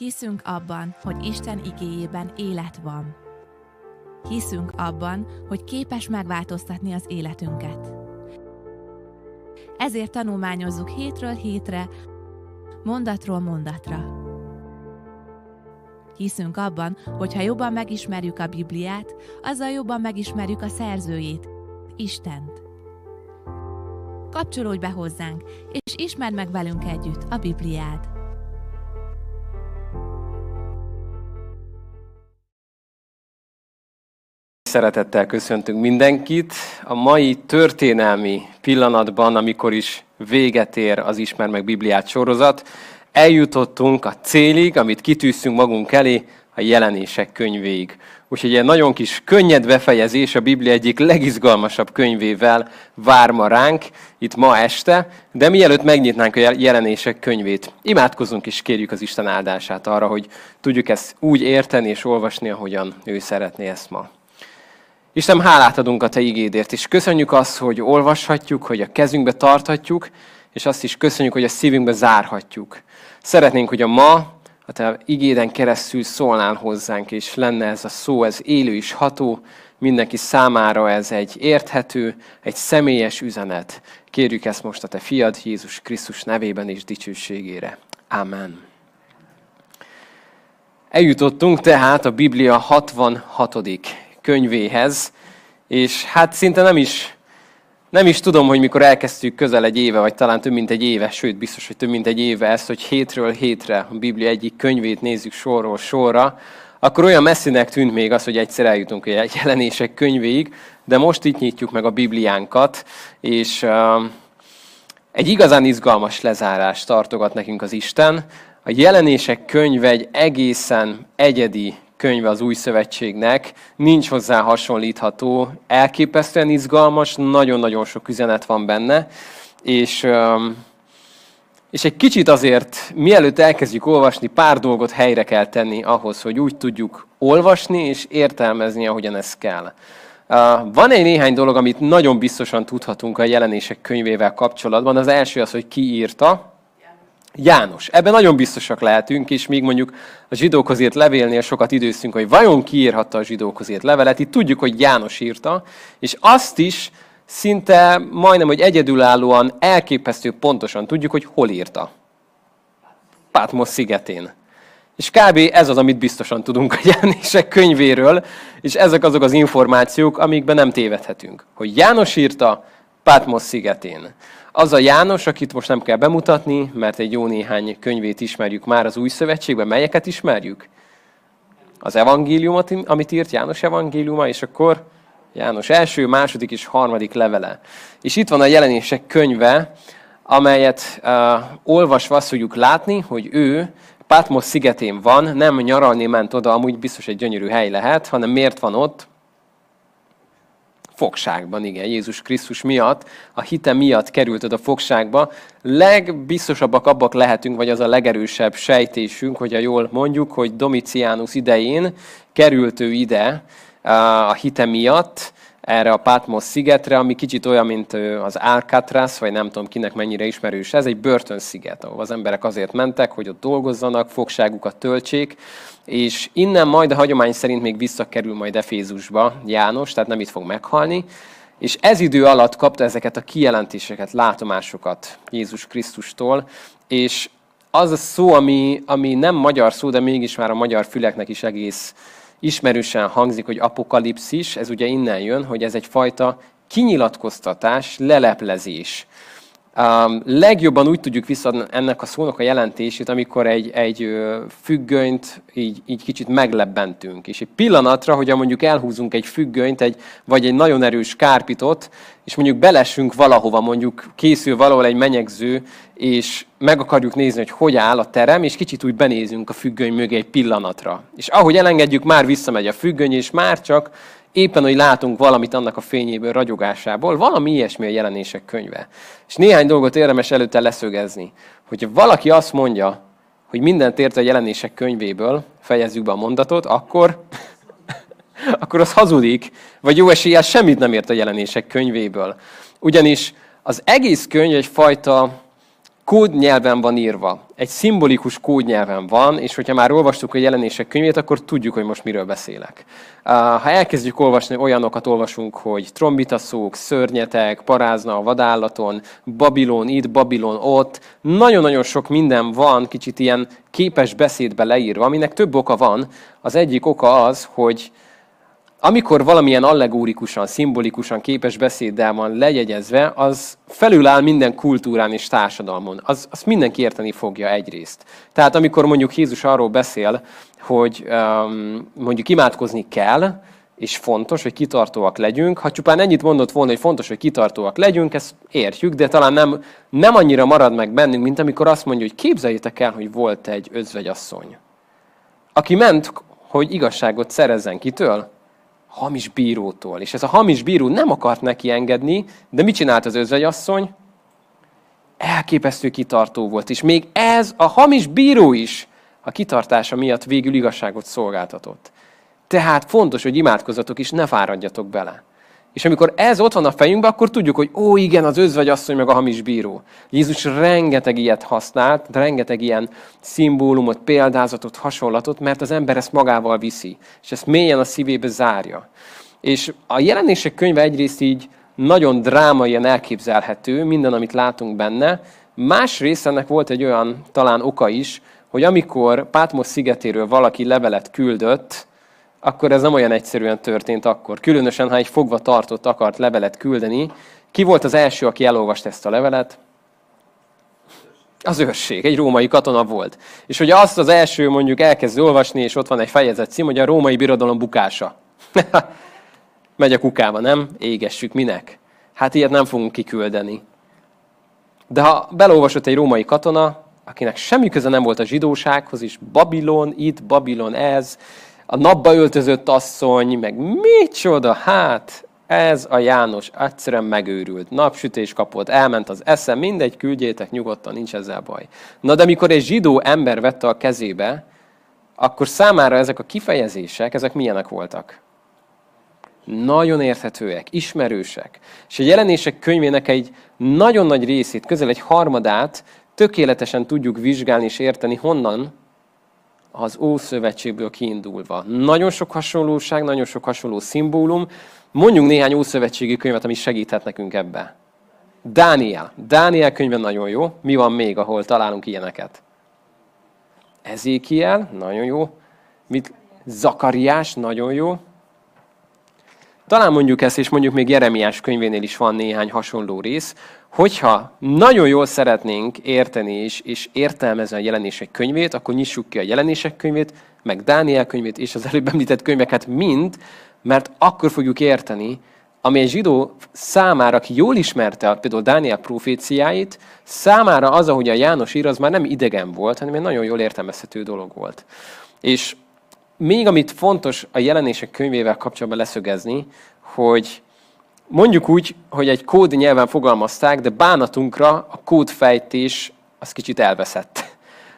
Hiszünk abban, hogy Isten igéjében élet van. Hiszünk abban, hogy képes megváltoztatni az életünket. Ezért tanulmányozzuk hétről hétre, mondatról mondatra. Hiszünk abban, hogy ha jobban megismerjük a Bibliát, azzal jobban megismerjük a szerzőjét, Istent. Kapcsolódj be hozzánk, és ismerd meg velünk együtt a Bibliát. Szeretettel köszöntünk mindenkit. A mai történelmi pillanatban, amikor is véget ér az Ismer meg Bibliát sorozat, eljutottunk a célig, amit kitűztünk magunk elé, a jelenések könyvéig. Úgyhogy egy nagyon kis könnyed befejezés a Biblia egyik legizgalmasabb könyvével vár ma ránk, itt ma este, de mielőtt megnyitnánk a jelenések könyvét, imádkozunk és kérjük az Isten áldását arra, hogy tudjuk ezt úgy érteni és olvasni, ahogyan ő szeretné ezt ma. Isten, hálát adunk a Te igédért, és köszönjük azt, hogy olvashatjuk, hogy a kezünkbe tarthatjuk, és azt is köszönjük, hogy a szívünkbe zárhatjuk. Szeretnénk, hogy a ma a Te igéden keresztül szólnál hozzánk, és lenne ez a szó, ez élő és ható, mindenki számára ez egy érthető, egy személyes üzenet. Kérjük ezt most a Te fiad Jézus Krisztus nevében és dicsőségére. Amen. Eljutottunk tehát a Biblia 66. könyvéhez, és hát szinte nem is nem is tudom, hogy mikor elkezdtük közel egy éve, vagy talán több mint egy éve, sőt biztos, hogy több mint egy éve ezt, hogy hétről hétre a Biblia egyik könyvét nézzük sorról sorra, akkor olyan messzinek tűnt még az, hogy egyszer eljutunk egy jelenések könyvéig, de most itt nyitjuk meg a Bibliánkat, és uh, egy igazán izgalmas lezárást tartogat nekünk az Isten. A jelenések könyve egy egészen egyedi könyve az új szövetségnek, nincs hozzá hasonlítható, elképesztően izgalmas, nagyon-nagyon sok üzenet van benne, és, és egy kicsit azért, mielőtt elkezdjük olvasni, pár dolgot helyre kell tenni ahhoz, hogy úgy tudjuk olvasni és értelmezni, ahogyan ez kell. Van egy néhány dolog, amit nagyon biztosan tudhatunk a jelenések könyvével kapcsolatban. Az első az, hogy ki írta, János. Ebben nagyon biztosak lehetünk, és még mondjuk a zsidókhoz írt levélnél sokat időztünk, hogy vajon ki írhatta a zsidókhoz írt levelet. Itt tudjuk, hogy János írta, és azt is szinte majdnem, hogy egyedülállóan elképesztő pontosan tudjuk, hogy hol írta. Pátmos szigetén. És kb. ez az, amit biztosan tudunk a jelenések könyvéről, és ezek azok az információk, amikben nem tévedhetünk. Hogy János írta Pátmos szigetén. Az a János, akit most nem kell bemutatni, mert egy jó néhány könyvét ismerjük már az új szövetségben. Melyeket ismerjük? Az evangéliumot, amit írt János evangéliuma, és akkor János első, második és harmadik levele. És itt van a jelenések könyve, amelyet uh, olvasva azt tudjuk látni, hogy ő Patmos szigetén van, nem nyaralni ment oda, amúgy biztos egy gyönyörű hely lehet, hanem miért van ott? Fogságban, igen, Jézus Krisztus miatt, a hite miatt került oda fogságba. Legbiztosabbak abbak lehetünk, vagy az a legerősebb sejtésünk, hogyha jól mondjuk, hogy Domitianus idején került ő ide a hite miatt, erre a Patmos szigetre, ami kicsit olyan, mint az Alcatraz, vagy nem tudom kinek mennyire ismerős ez, egy börtönsziget, ahol az emberek azért mentek, hogy ott dolgozzanak, fogságukat töltsék, és innen majd a hagyomány szerint még visszakerül majd Efézusba János, tehát nem itt fog meghalni, és ez idő alatt kapta ezeket a kijelentéseket, látomásokat Jézus Krisztustól, és az a szó, ami, ami nem magyar szó, de mégis már a magyar füleknek is egész ismerősen hangzik, hogy apokalipszis, ez ugye innen jön, hogy ez egyfajta kinyilatkoztatás, leleplezés. Um, legjobban úgy tudjuk visszadni ennek a szónak a jelentését, amikor egy, egy függönyt így, így kicsit meglebbentünk. És egy pillanatra, hogy mondjuk elhúzunk egy függönyt, egy, vagy egy nagyon erős kárpitot, és mondjuk belessünk valahova, mondjuk készül valahol egy menyegző, és meg akarjuk nézni, hogy hogy áll a terem, és kicsit úgy benézünk a függöny mögé egy pillanatra. És ahogy elengedjük, már visszamegy a függöny, és már csak éppen, hogy látunk valamit annak a fényéből, ragyogásából, valami ilyesmi a jelenések könyve. És néhány dolgot érdemes előtte leszögezni. Hogyha valaki azt mondja, hogy mindent ért a jelenések könyvéből, fejezzük be a mondatot, akkor, akkor az hazudik, vagy jó eséllyel semmit nem ért a jelenések könyvéből. Ugyanis az egész könyv egyfajta kódnyelven van írva, egy szimbolikus kódnyelven van, és hogyha már olvastuk a jelenések könyvét, akkor tudjuk, hogy most miről beszélek. Ha elkezdjük olvasni, olyanokat olvasunk, hogy trombitaszók, szörnyetek, parázna a vadállaton, Babilon itt, Babilon ott, nagyon-nagyon sok minden van, kicsit ilyen képes beszédbe leírva, aminek több oka van. Az egyik oka az, hogy amikor valamilyen allegórikusan, szimbolikusan képes beszéddel van lejegyezve, az felüláll minden kultúrán és társadalmon. Az, azt mindenki érteni fogja egyrészt. Tehát amikor mondjuk Jézus arról beszél, hogy um, mondjuk imádkozni kell, és fontos, hogy kitartóak legyünk. Ha csupán ennyit mondott volna, hogy fontos, hogy kitartóak legyünk, ezt értjük, de talán nem, nem annyira marad meg bennünk, mint amikor azt mondja, hogy képzeljétek el, hogy volt egy özvegyasszony, aki ment, hogy igazságot szerezzen kitől? Hamis bírótól. És ez a hamis bíró nem akart neki engedni, de mit csinált az özvegyasszony? Elképesztő kitartó volt. És még ez a hamis bíró is a kitartása miatt végül igazságot szolgáltatott. Tehát fontos, hogy imádkozatok is, ne fáradjatok bele. És amikor ez ott van a fejünkben, akkor tudjuk, hogy ó, igen, az özvegyasszony meg a hamis bíró. Jézus rengeteg ilyet használt, rengeteg ilyen szimbólumot, példázatot, hasonlatot, mert az ember ezt magával viszi, és ezt mélyen a szívébe zárja. És a jelenések könyve egyrészt így nagyon drámaian elképzelhető, minden, amit látunk benne. Másrészt ennek volt egy olyan talán oka is, hogy amikor Pátmos szigetéről valaki levelet küldött, akkor ez nem olyan egyszerűen történt akkor. Különösen, ha egy fogva tartott akart levelet küldeni. Ki volt az első, aki elolvast ezt a levelet? Az őrség, egy római katona volt. És hogy azt az első mondjuk elkezd olvasni, és ott van egy fejezet cím, hogy a római birodalom bukása. Megy a kukába, nem? Égessük, minek? Hát ilyet nem fogunk kiküldeni. De ha belolvasott egy római katona, akinek semmi köze nem volt a zsidósághoz, és Babilon, itt, Babilon ez, a napba öltözött asszony, meg micsoda, hát ez a János egyszerűen megőrült. Napsütés kapott, elment az eszem, mindegy, küldjétek nyugodtan, nincs ezzel baj. Na de amikor egy zsidó ember vette a kezébe, akkor számára ezek a kifejezések, ezek milyenek voltak? Nagyon érthetőek, ismerősek. És a jelenések könyvének egy nagyon nagy részét, közel egy harmadát tökéletesen tudjuk vizsgálni és érteni honnan, az Ószövetségből kiindulva. Nagyon sok hasonlóság, nagyon sok hasonló szimbólum. Mondjunk néhány Ószövetségi könyvet, ami segíthet nekünk ebbe. Dániel. Dániel könyve nagyon jó. Mi van még, ahol találunk ilyeneket? Ezékiel, nagyon jó. Mit? Zakariás, nagyon jó. Talán mondjuk ezt, és mondjuk még Jeremiás könyvénél is van néhány hasonló rész, hogyha nagyon jól szeretnénk érteni és, és értelmezni a jelenések könyvét, akkor nyissuk ki a jelenések könyvét, meg Dániel könyvét és az előbb említett könyveket mind, mert akkor fogjuk érteni, ami egy zsidó számára, aki jól ismerte például Dániel proféciáit, számára az, ahogy a János ír, az már nem idegen volt, hanem egy nagyon jól értelmezhető dolog volt. És még amit fontos a jelenések könyvével kapcsolatban leszögezni, hogy mondjuk úgy, hogy egy kód nyelven fogalmazták, de bánatunkra a kódfejtés az kicsit elveszett.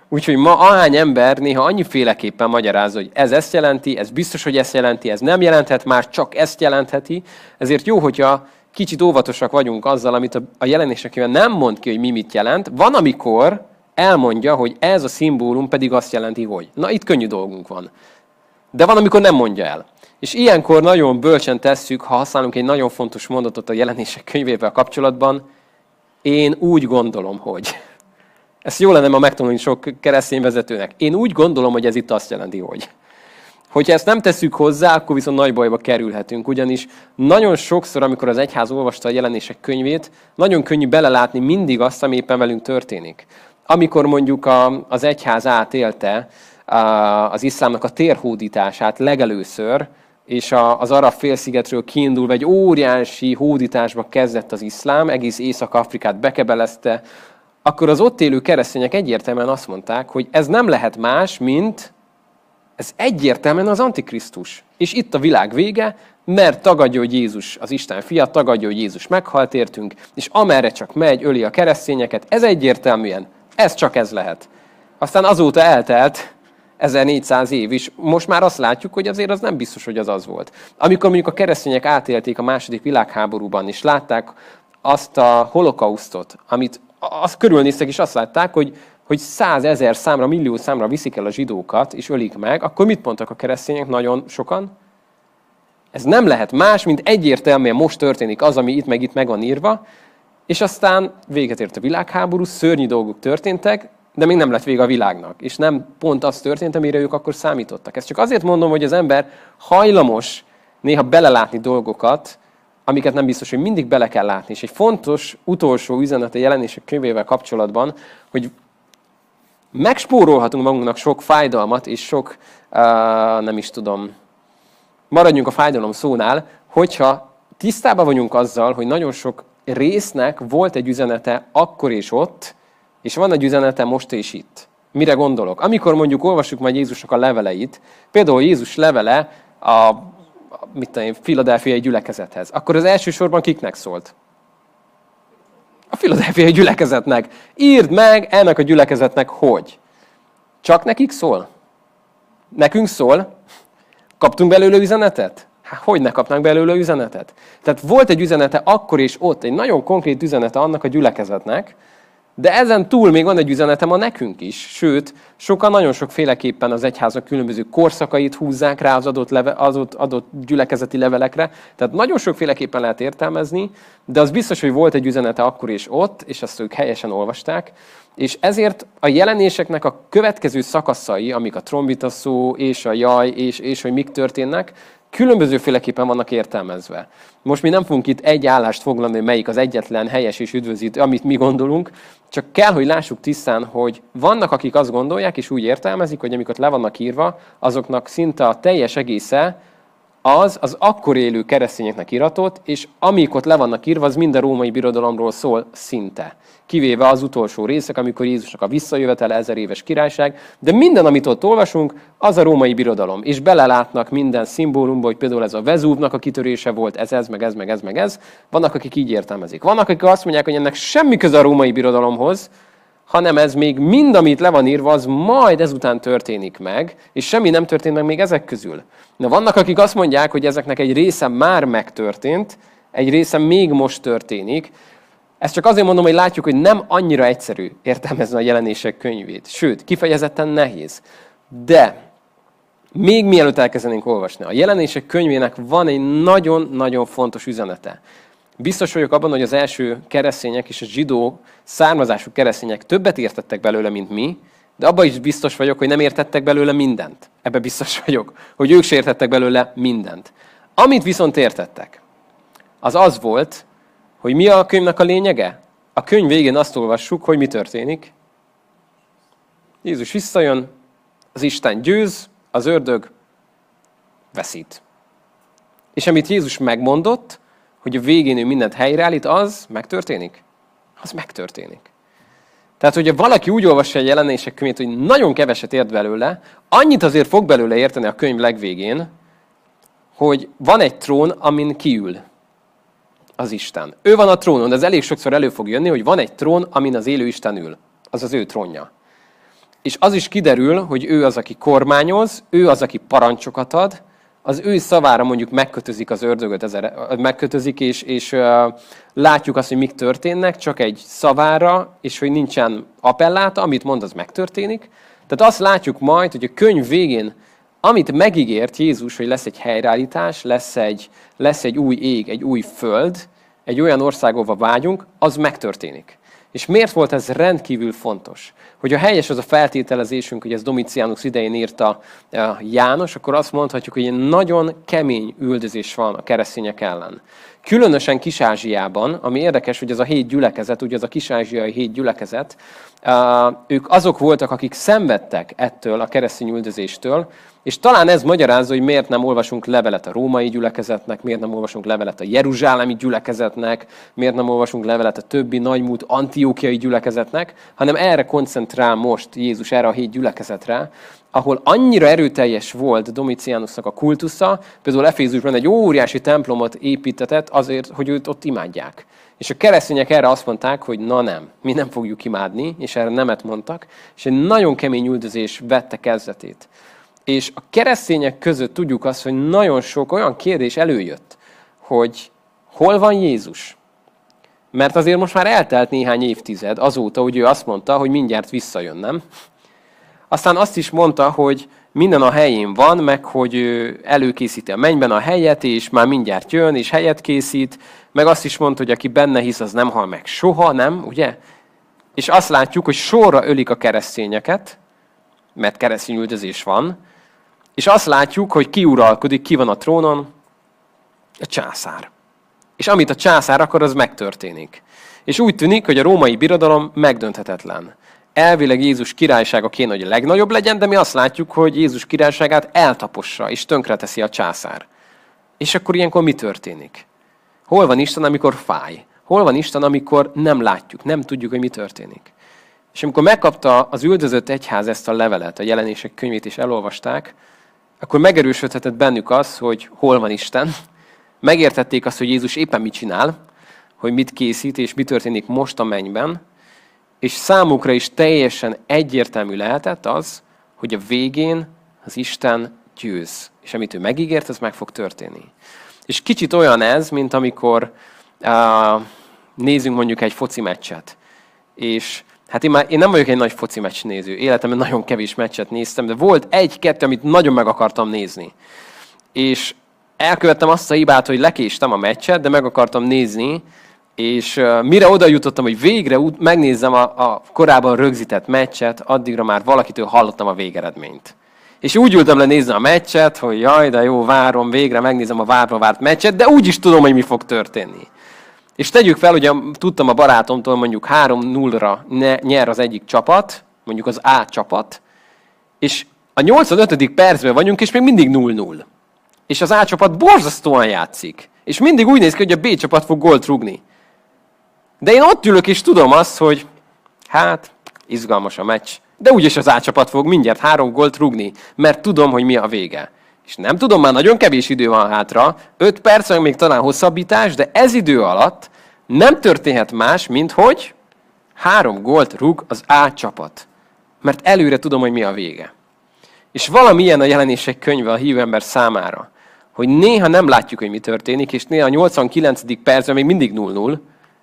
Úgyhogy ma ahány ember néha annyiféleképpen magyaráz, hogy ez ezt jelenti, ez biztos, hogy ezt jelenti, ez nem jelenthet, már csak ezt jelentheti. Ezért jó, hogyha kicsit óvatosak vagyunk azzal, amit a jelenések nem mond ki, hogy mi mit jelent. Van, amikor elmondja, hogy ez a szimbólum pedig azt jelenti, hogy. Na, itt könnyű dolgunk van. De van, amikor nem mondja el. És ilyenkor nagyon bölcsen tesszük, ha használunk egy nagyon fontos mondatot a jelenések könyvével kapcsolatban, én úgy gondolom, hogy. Ezt jó lenne ma megtanulni sok keresztény vezetőnek. Én úgy gondolom, hogy ez itt azt jelenti, hogy. Hogyha ezt nem tesszük hozzá, akkor viszont nagy bajba kerülhetünk, ugyanis nagyon sokszor, amikor az egyház olvasta a jelenések könyvét, nagyon könnyű belelátni mindig azt, ami éppen velünk történik. Amikor mondjuk a, az egyház átélte az iszlámnak a térhódítását legelőször, és az arab félszigetről kiindulva egy óriási hódításba kezdett az iszlám, egész Észak-Afrikát bekebelezte, akkor az ott élő keresztények egyértelműen azt mondták, hogy ez nem lehet más, mint ez egyértelműen az Antikrisztus. És itt a világ vége, mert tagadja, hogy Jézus az Isten fia, tagadja, hogy Jézus meghalt értünk, és amerre csak megy, öli a keresztényeket, ez egyértelműen, ez csak ez lehet. Aztán azóta eltelt 1400 év is. Most már azt látjuk, hogy azért az nem biztos, hogy az az volt. Amikor mondjuk a keresztények átélték a második világháborúban, és látták azt a holokausztot, amit azt körülnéztek, és azt látták, hogy, hogy százezer számra, millió számra viszik el a zsidókat, és ölik meg, akkor mit mondtak a keresztények nagyon sokan? Ez nem lehet más, mint egyértelműen most történik az, ami itt meg itt meg van írva, és aztán véget ért a világháború, szörnyű dolgok történtek, de még nem lett vége a világnak. És nem pont az történt, amire ők akkor számítottak. Ezt csak azért mondom, hogy az ember hajlamos néha belelátni dolgokat, amiket nem biztos, hogy mindig bele kell látni. És egy fontos utolsó üzenet a jelenések könyvével kapcsolatban, hogy megspórolhatunk magunknak sok fájdalmat, és sok, uh, nem is tudom, maradjunk a fájdalom szónál, hogyha tisztában vagyunk azzal, hogy nagyon sok résznek volt egy üzenete akkor és ott, és van egy üzenete most és itt. Mire gondolok? Amikor mondjuk olvassuk majd Jézusnak a leveleit, például Jézus levele a mit tudom én, filadelfiai gyülekezethez, akkor az elsősorban kiknek szólt? A filadelfiai gyülekezetnek. Írd meg ennek a gyülekezetnek, hogy. Csak nekik szól? Nekünk szól? Kaptunk belőle üzenetet? Hát hogy ne kapnánk belőle üzenetet? Tehát volt egy üzenete akkor és ott, egy nagyon konkrét üzenete annak a gyülekezetnek, de ezen túl még van egy üzenetem a nekünk is, sőt, sokan nagyon sokféleképpen az egyházak különböző korszakait húzzák rá az adott, leve, az adott, gyülekezeti levelekre, tehát nagyon sokféleképpen lehet értelmezni, de az biztos, hogy volt egy üzenete akkor és ott, és azt ők helyesen olvasták, és ezért a jelenéseknek a következő szakaszai, amik a trombita szó, és a jaj, és, és hogy mik történnek, különbözőféleképpen vannak értelmezve. Most mi nem fogunk itt egy állást foglalni, melyik az egyetlen helyes és üdvözít, amit mi gondolunk, csak kell, hogy lássuk tisztán, hogy vannak, akik azt gondolják, és úgy értelmezik, hogy amikor le vannak írva, azoknak szinte a teljes egésze az az akkor élő keresztényeknek iratott, és amik ott le vannak írva, az mind a római birodalomról szól szinte. Kivéve az utolsó részek, amikor Jézusnak a visszajövetele, ezer éves királyság, de minden, amit ott olvasunk, az a római birodalom. És belelátnak minden szimbólumba, hogy például ez a Vezúvnak a kitörése volt, ez, ez, meg ez, meg ez, meg ez. Vannak, akik így értelmezik. Vannak, akik azt mondják, hogy ennek semmi köze a római birodalomhoz, hanem ez még mind, amit le van írva, az majd ezután történik meg, és semmi nem történt meg még ezek közül. Na vannak, akik azt mondják, hogy ezeknek egy része már megtörtént, egy része még most történik. Ezt csak azért mondom, hogy látjuk, hogy nem annyira egyszerű értelmezni a jelenések könyvét. Sőt, kifejezetten nehéz. De még mielőtt elkezdenénk olvasni, a jelenések könyvének van egy nagyon-nagyon fontos üzenete. Biztos vagyok abban, hogy az első keresztények és a zsidó származású keresztények többet értettek belőle, mint mi, de abban is biztos vagyok, hogy nem értettek belőle mindent. Ebbe biztos vagyok, hogy ők se értettek belőle mindent. Amit viszont értettek, az az volt, hogy mi a könyvnek a lényege? A könyv végén azt olvassuk, hogy mi történik. Jézus visszajön, az Isten győz, az ördög veszít. És amit Jézus megmondott, hogy a végén ő mindent helyreállít, az megtörténik? Az megtörténik. Tehát, hogyha valaki úgy olvassa a jelenések könyvét, hogy nagyon keveset ért belőle, annyit azért fog belőle érteni a könyv legvégén, hogy van egy trón, amin kiül az Isten. Ő van a trónon, de ez elég sokszor elő fog jönni, hogy van egy trón, amin az élő Isten ül. Az az ő trónja. És az is kiderül, hogy ő az, aki kormányoz, ő az, aki parancsokat ad, az ő szavára mondjuk megkötözik az ördögöt, ezer, megkötözik, és, és látjuk azt, hogy mik történnek, csak egy szavára, és hogy nincsen appelláta, amit mond, az megtörténik. Tehát azt látjuk majd, hogy a könyv végén, amit megígért Jézus, hogy lesz egy helyreállítás, lesz egy, lesz egy új ég, egy új föld, egy olyan ország, ahova vágyunk, az megtörténik. És miért volt ez rendkívül fontos? Hogyha helyes az a feltételezésünk, hogy ez Domitianus idején írta János, akkor azt mondhatjuk, hogy egy nagyon kemény üldözés van a keresztények ellen. Különösen Kis-Ázsiában, ami érdekes, hogy ez a hét gyülekezet, ugye ez a kis-ázsiai hét gyülekezet, ők azok voltak, akik szenvedtek ettől a keresztény üldözéstől, és talán ez magyarázza, hogy miért nem olvasunk levelet a római gyülekezetnek, miért nem olvasunk levelet a jeruzsálemi gyülekezetnek, miért nem olvasunk levelet a többi nagymúlt antiókiai gyülekezetnek, hanem erre koncentrál most Jézus, erre a hét gyülekezetre, ahol annyira erőteljes volt Domitianusnak a kultusza, például Efézusban egy óriási templomot építetett azért, hogy őt ott imádják. És a keresztények erre azt mondták, hogy na nem, mi nem fogjuk imádni, és erre nemet mondtak, és egy nagyon kemény üldözés vette kezdetét. És a keresztények között tudjuk azt, hogy nagyon sok olyan kérdés előjött, hogy hol van Jézus? Mert azért most már eltelt néhány évtized azóta, hogy ő azt mondta, hogy mindjárt visszajön, nem? Aztán azt is mondta, hogy minden a helyén van, meg hogy előkészíti a mennyben a helyet, és már mindjárt jön, és helyet készít, meg azt is mondta, hogy aki benne hisz, az nem hal meg soha, nem, ugye? És azt látjuk, hogy sorra ölik a keresztényeket, mert keresztény üldözés van, és azt látjuk, hogy ki uralkodik, ki van a trónon, a császár. És amit a császár akar, az megtörténik. És úgy tűnik, hogy a római birodalom megdönthetetlen. Elvileg Jézus királysága kéne, hogy a legnagyobb legyen, de mi azt látjuk, hogy Jézus királyságát eltapossa és tönkreteszi a császár. És akkor ilyenkor mi történik? Hol van Isten, amikor fáj? Hol van Isten, amikor nem látjuk, nem tudjuk, hogy mi történik? És amikor megkapta az üldözött egyház ezt a levelet, a jelenések könyvét is elolvasták, akkor megerősödhetett bennük az, hogy hol van Isten. Megértették azt, hogy Jézus éppen mit csinál, hogy mit készít, és mi történik most a mennyben. És számukra is teljesen egyértelmű lehetett az, hogy a végén az Isten győz. És amit ő megígért, az meg fog történni. És kicsit olyan ez, mint amikor uh, nézünk mondjuk egy foci meccset. És Hát én, már, én nem vagyok egy nagy foci meccs néző. Életemben nagyon kevés meccset néztem, de volt egy-kettő, amit nagyon meg akartam nézni. És elkövettem azt a hibát, hogy lekéstem a meccset, de meg akartam nézni, és uh, mire oda jutottam, hogy végre út, megnézzem a, a korábban rögzített meccset, addigra már valakitől hallottam a végeredményt. És úgy ültem le nézni a meccset, hogy jaj, de jó, várom, végre megnézem a várva várt meccset, de úgy is tudom, hogy mi fog történni. És tegyük fel, hogy tudtam a barátomtól mondjuk 3-0-ra nyer az egyik csapat, mondjuk az A csapat, és a 85. percben vagyunk, és még mindig 0-0. És az A csapat borzasztóan játszik. És mindig úgy néz ki, hogy a B csapat fog gólt rugni. De én ott ülök, és tudom azt, hogy hát, izgalmas a meccs. De úgyis az A csapat fog mindjárt három gólt rugni, mert tudom, hogy mi a vége. És nem tudom, már nagyon kevés idő van hátra, 5 perc, vagy még talán hosszabbítás, de ez idő alatt nem történhet más, mint hogy három gólt rúg az A csapat. Mert előre tudom, hogy mi a vége. És valamilyen a jelenések könyve a hívő ember számára, hogy néha nem látjuk, hogy mi történik, és néha a 89. percben még mindig 0-0,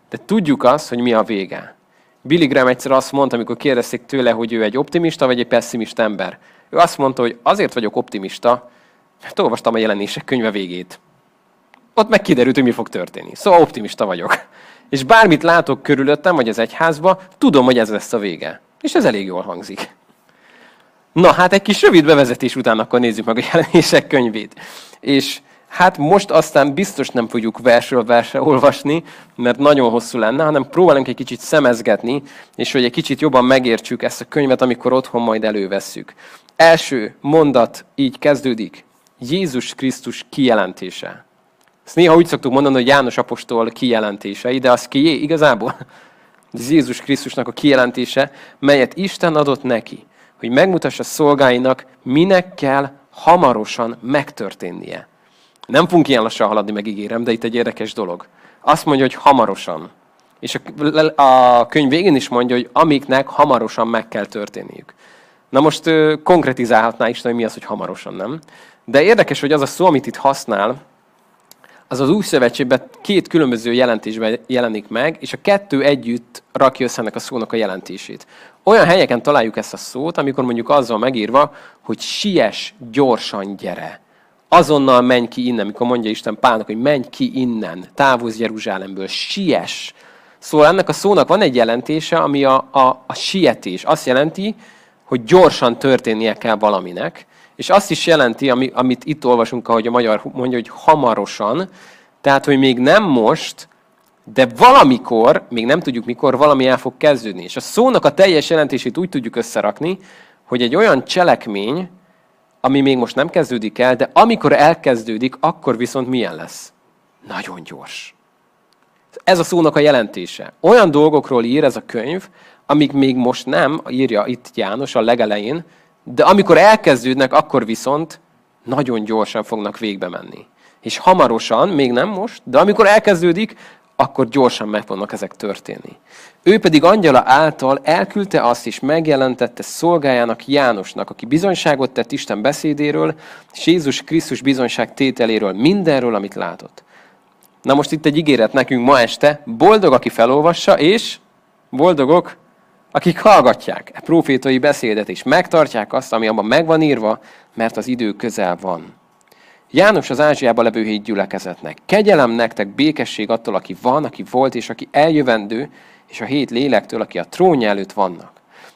de tudjuk azt, hogy mi a vége. Billy Graham egyszer azt mondta, amikor kérdezték tőle, hogy ő egy optimista vagy egy pessimista ember. Ő azt mondta, hogy azért vagyok optimista, mert olvastam a jelenések könyve végét ott meg kiderült, hogy mi fog történni. Szóval optimista vagyok. És bármit látok körülöttem, vagy az egyházba, tudom, hogy ez lesz a vége. És ez elég jól hangzik. Na, hát egy kis rövid bevezetés után akkor nézzük meg a jelenések könyvét. És hát most aztán biztos nem fogjuk versről versre olvasni, mert nagyon hosszú lenne, hanem próbálunk egy kicsit szemezgetni, és hogy egy kicsit jobban megértsük ezt a könyvet, amikor otthon majd elővesszük. Első mondat így kezdődik. Jézus Krisztus kijelentése. Ezt néha úgy szoktuk mondani, hogy János apostol kijelentései, de az ki igazából? Ez Jézus Krisztusnak a kijelentése, melyet Isten adott neki, hogy megmutassa szolgáinak, minek kell hamarosan megtörténnie. Nem fogunk ilyen lassan haladni, megígérem, de itt egy érdekes dolog. Azt mondja, hogy hamarosan. És a, a könyv végén is mondja, hogy amiknek hamarosan meg kell történniük. Na most konkretizálhatná Isten, hogy mi az, hogy hamarosan, nem? De érdekes, hogy az a szó, amit itt használ, az az új szövetségben két különböző jelentésben jelenik meg, és a kettő együtt rakja össze ennek a szónak a jelentését. Olyan helyeken találjuk ezt a szót, amikor mondjuk azzal megírva, hogy siess, gyorsan gyere. Azonnal menj ki innen, amikor mondja Isten Pálnak, hogy menj ki innen, távozz Jeruzsálemből, siess. Szóval ennek a szónak van egy jelentése, ami a, a, a sietés. Azt jelenti, hogy gyorsan történnie kell valaminek, és azt is jelenti, ami, amit itt olvasunk, ahogy a magyar mondja, hogy hamarosan, tehát, hogy még nem most, de valamikor, még nem tudjuk mikor, valami el fog kezdődni. És a szónak a teljes jelentését úgy tudjuk összerakni, hogy egy olyan cselekmény, ami még most nem kezdődik el, de amikor elkezdődik, akkor viszont milyen lesz? Nagyon gyors. Ez a szónak a jelentése. Olyan dolgokról ír ez a könyv, amik még most nem, írja itt János a legelején, de amikor elkezdődnek, akkor viszont nagyon gyorsan fognak végbe menni. És hamarosan, még nem most, de amikor elkezdődik, akkor gyorsan meg fognak ezek történni. Ő pedig angyala által elküldte azt is, megjelentette szolgájának Jánosnak, aki bizonyságot tett Isten beszédéről, és Jézus Krisztus bizonyság tételéről, mindenről, amit látott. Na most itt egy ígéret nekünk ma este, boldog, aki felolvassa, és boldogok, akik hallgatják e profétai beszédet, és megtartják azt, ami abban megvan írva, mert az idő közel van. János az Ázsiában levő hét gyülekezetnek. Kegyelem nektek, békesség attól, aki van, aki volt, és aki eljövendő, és a hét lélektől, aki a trónja előtt vannak.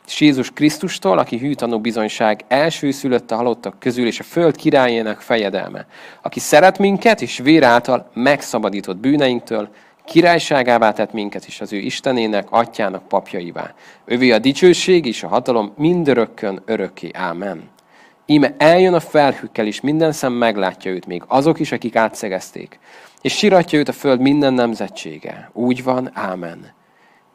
És Jézus Krisztustól, aki hűtanú bizonyság, szülött a halottak közül, és a föld királyának fejedelme, aki szeret minket, és vér által megszabadított bűneinktől, királyságává tett minket is az ő Istenének, atyának papjaivá. Övé a dicsőség és a hatalom mindörökkön örökké. Ámen. Íme eljön a felhőkkel, és minden szem meglátja őt, még azok is, akik átszegezték. És siratja őt a föld minden nemzetsége. Úgy van, ámen.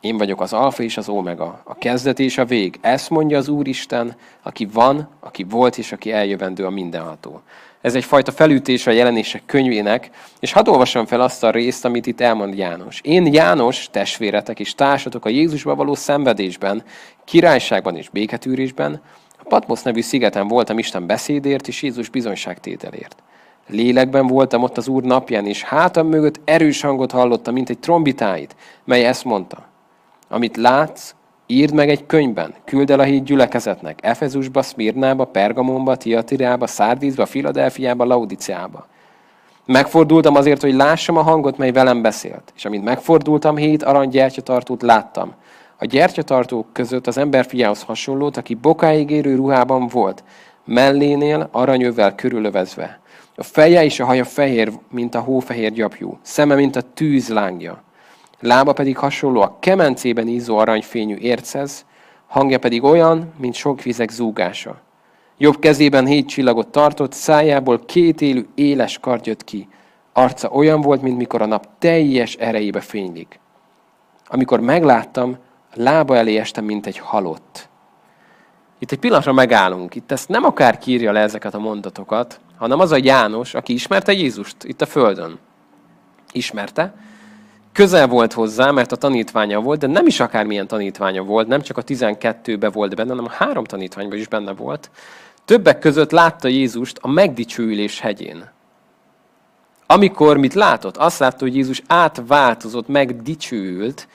Én vagyok az alfa és az omega, a kezdet és a vég. Ezt mondja az Úristen, aki van, aki volt és aki eljövendő a mindenható. Ez egyfajta felütés a jelenések könyvének, és hadd olvassam fel azt a részt, amit itt elmond János. Én János, testvéretek és társatok a Jézusba való szenvedésben, királyságban és béketűrésben, a Patmos nevű szigeten voltam Isten beszédért és Jézus bizonyságtételért. Lélekben voltam ott az Úr napján, és hátam mögött erős hangot hallottam, mint egy trombitáit, mely ezt mondta. Amit látsz, írd meg egy könyvben, küld el a hét gyülekezetnek, Efezusba, Szmirnába, Pergamonba, Tiatirába, Szárdízba, Filadelfiába, Laudiciába. Megfordultam azért, hogy lássam a hangot, mely velem beszélt. És amint megfordultam, hét aranygyertyatartót láttam. A gyertyatartók között az emberfiához hasonlót, aki bokáig érő ruhában volt, mellénél aranyövel körülövezve. A feje és a haja fehér, mint a hófehér gyapjú, szeme, mint a tűz lángja lába pedig hasonló a kemencében ízó aranyfényű ércez, hangja pedig olyan, mint sok vizek zúgása. Jobb kezében hét csillagot tartott, szájából két élő éles kard jött ki. Arca olyan volt, mint mikor a nap teljes erejébe fénylik. Amikor megláttam, lába elé estem, mint egy halott. Itt egy pillanatra megállunk. Itt ezt nem akár kírja le ezeket a mondatokat, hanem az a János, aki ismerte Jézust itt a Földön. Ismerte, közel volt hozzá, mert a tanítványa volt, de nem is akármilyen tanítványa volt, nem csak a 12-be volt benne, hanem a három tanítványban is benne volt. Többek között látta Jézust a megdicsőülés hegyén. Amikor mit látott? Azt látta, hogy Jézus átváltozott, megdicsőült,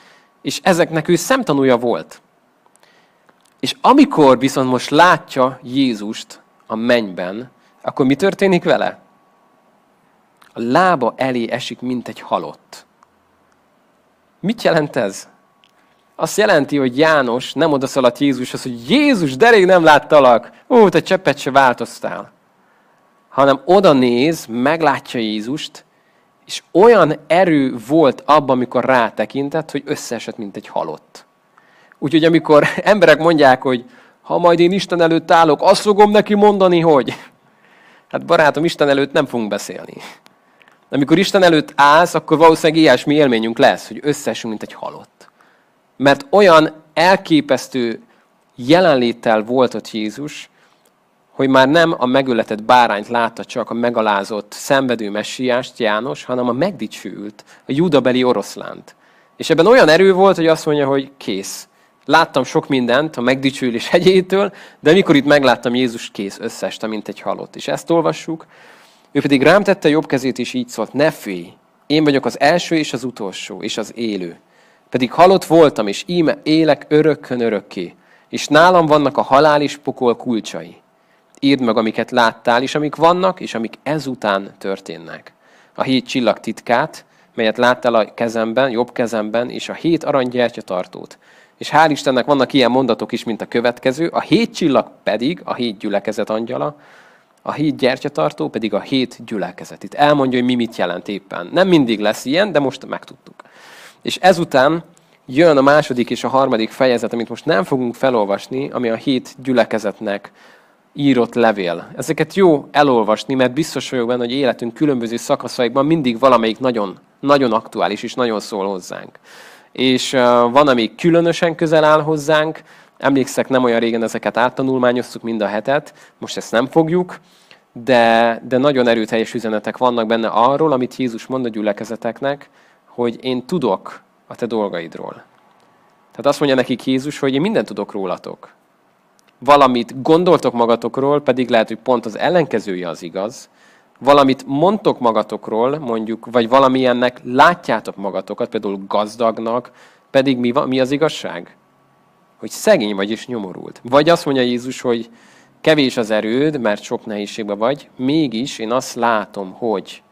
és ezeknek ő szemtanúja volt. És amikor viszont most látja Jézust a mennyben, akkor mi történik vele? A lába elé esik, mint egy halott. Mit jelent ez? Azt jelenti, hogy János nem odaszaladt Jézushoz, hogy Jézus, de rég nem láttalak, ó, te cseppet se változtál. Hanem oda néz, meglátja Jézust, és olyan erő volt abban, amikor rátekintett, hogy összeesett, mint egy halott. Úgyhogy amikor emberek mondják, hogy ha majd én Isten előtt állok, azt fogom neki mondani, hogy... Hát barátom, Isten előtt nem fogunk beszélni amikor Isten előtt állsz, akkor valószínűleg ilyesmi élményünk lesz, hogy összesünk, mint egy halott. Mert olyan elképesztő jelenléttel volt ott Jézus, hogy már nem a megöletett bárányt látta csak a megalázott, szenvedő messiást János, hanem a megdicsült, a judabeli oroszlánt. És ebben olyan erő volt, hogy azt mondja, hogy kész. Láttam sok mindent a megdicsülés hegyétől, de mikor itt megláttam Jézus kész, összeste, mint egy halott. És ezt olvassuk, ő pedig rám tette jobb kezét, és így szólt, ne félj, én vagyok az első és az utolsó, és az élő. Pedig halott voltam, és íme élek örökkön örökké, és nálam vannak a halál és pokol kulcsai. Írd meg, amiket láttál, és amik vannak, és amik ezután történnek. A hét csillag titkát, melyet láttál a kezemben, jobb kezemben, és a hét tartót. És hál' Istennek vannak ilyen mondatok is, mint a következő. A hét csillag pedig, a hét gyülekezet angyala, a hét gyertyatartó pedig a hét gyülekezet. Itt elmondja, hogy mi mit jelent éppen. Nem mindig lesz ilyen, de most megtudtuk. És ezután jön a második és a harmadik fejezet, amit most nem fogunk felolvasni, ami a hét gyülekezetnek írott levél. Ezeket jó elolvasni, mert biztos vagyok benne, hogy életünk különböző szakaszaikban mindig valamelyik nagyon, nagyon aktuális és nagyon szól hozzánk. És van, ami különösen közel áll hozzánk, Emlékszek, nem olyan régen ezeket áttanulmányoztuk mind a hetet, most ezt nem fogjuk, de, de nagyon erőteljes üzenetek vannak benne arról, amit Jézus mond a gyülekezeteknek, hogy én tudok a te dolgaidról. Tehát azt mondja nekik Jézus, hogy én mindent tudok rólatok. Valamit gondoltok magatokról, pedig lehet, hogy pont az ellenkezője az igaz. valamit mondtok magatokról, mondjuk, vagy valamilyennek látjátok magatokat, például gazdagnak, pedig mi, mi az igazság? Hogy szegény vagy és nyomorult. Vagy azt mondja Jézus, hogy kevés az erőd, mert sok nehézségben vagy, mégis én azt látom, hogy,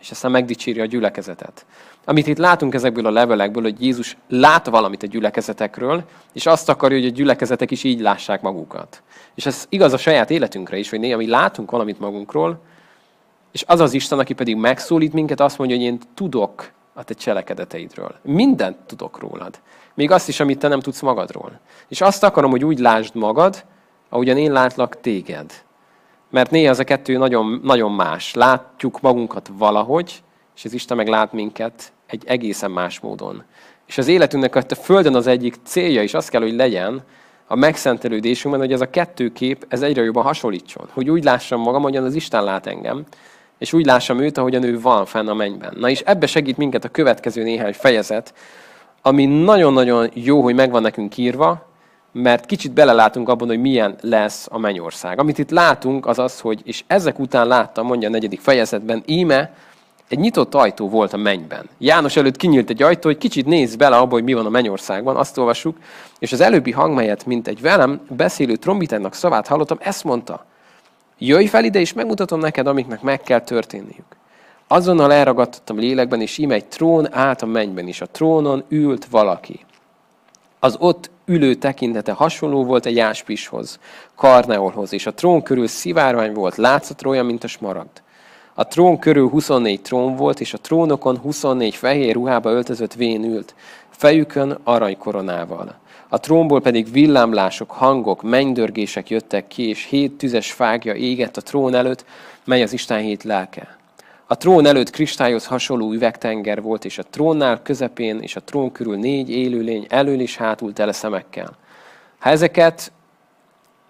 és aztán megdicséri a gyülekezetet. Amit itt látunk ezekből a levelekből, hogy Jézus lát valamit a gyülekezetekről, és azt akarja, hogy a gyülekezetek is így lássák magukat. És ez igaz a saját életünkre is, hogy néha mi látunk valamit magunkról, és az az Isten, aki pedig megszólít minket, azt mondja, hogy én tudok a te cselekedeteidről. Mindent tudok rólad. Még azt is, amit te nem tudsz magadról. És azt akarom, hogy úgy lásd magad, ahogyan én látlak téged. Mert néha ez a kettő nagyon, nagyon más. Látjuk magunkat valahogy, és az Isten meg lát minket egy egészen más módon. És az életünknek a Földön az egyik célja is az kell, hogy legyen a megszentelődésünkben, hogy ez a kettő kép ez egyre jobban hasonlítson. Hogy úgy lássam magam, ahogyan az Isten lát engem, és úgy lássam őt, ahogyan ő van fenn a mennyben. Na és ebbe segít minket a következő néhány fejezet, ami nagyon-nagyon jó, hogy megvan nekünk írva, mert kicsit belelátunk abban, hogy milyen lesz a mennyország. Amit itt látunk, az az, hogy, és ezek után láttam, mondja a negyedik fejezetben, íme egy nyitott ajtó volt a mennyben. János előtt kinyílt egy ajtó, hogy kicsit néz bele abba, hogy mi van a mennyországban, azt olvassuk, és az előbbi hang, melyet mint egy velem beszélő trombitának szavát hallottam, ezt mondta, jöjj fel ide, és megmutatom neked, amiknek meg kell történniük. Azonnal elragadtattam lélekben, és íme egy trón állt a mennyben, és a trónon ült valaki. Az ott ülő tekintete hasonló volt egy jáspishoz, karneolhoz, és a trón körül szivárvány volt, látszatra olyan, mint a smaragd. A trón körül 24 trón volt, és a trónokon 24 fehér ruhába öltözött vén ült, fejükön aranykoronával. A trónból pedig villámlások, hangok, mennydörgések jöttek ki, és hét tüzes fágja égett a trón előtt, mely az Isten hét lelke. A trón előtt kristályhoz hasonló üvegtenger volt, és a trónnál közepén és a trón körül négy élőlény elől és hátul tele szemekkel. Ha ezeket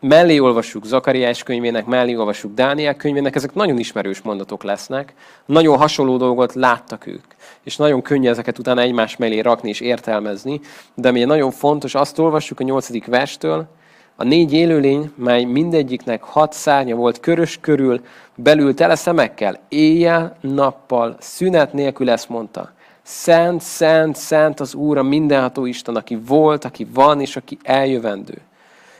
mellé olvassuk Zakariás könyvének, mellé olvassuk Dániel könyvének, ezek nagyon ismerős mondatok lesznek, nagyon hasonló dolgot láttak ők, és nagyon könnyű ezeket utána egymás mellé rakni és értelmezni, de ami nagyon fontos, azt olvassuk a nyolcadik verstől, a négy élőlény, mely mindegyiknek hat szárnya volt körös körül, belül tele szemekkel, éjjel, nappal, szünet nélkül ezt mondta. Szent, szent, szent az Úr, a mindenható Isten, aki volt, aki van, és aki eljövendő.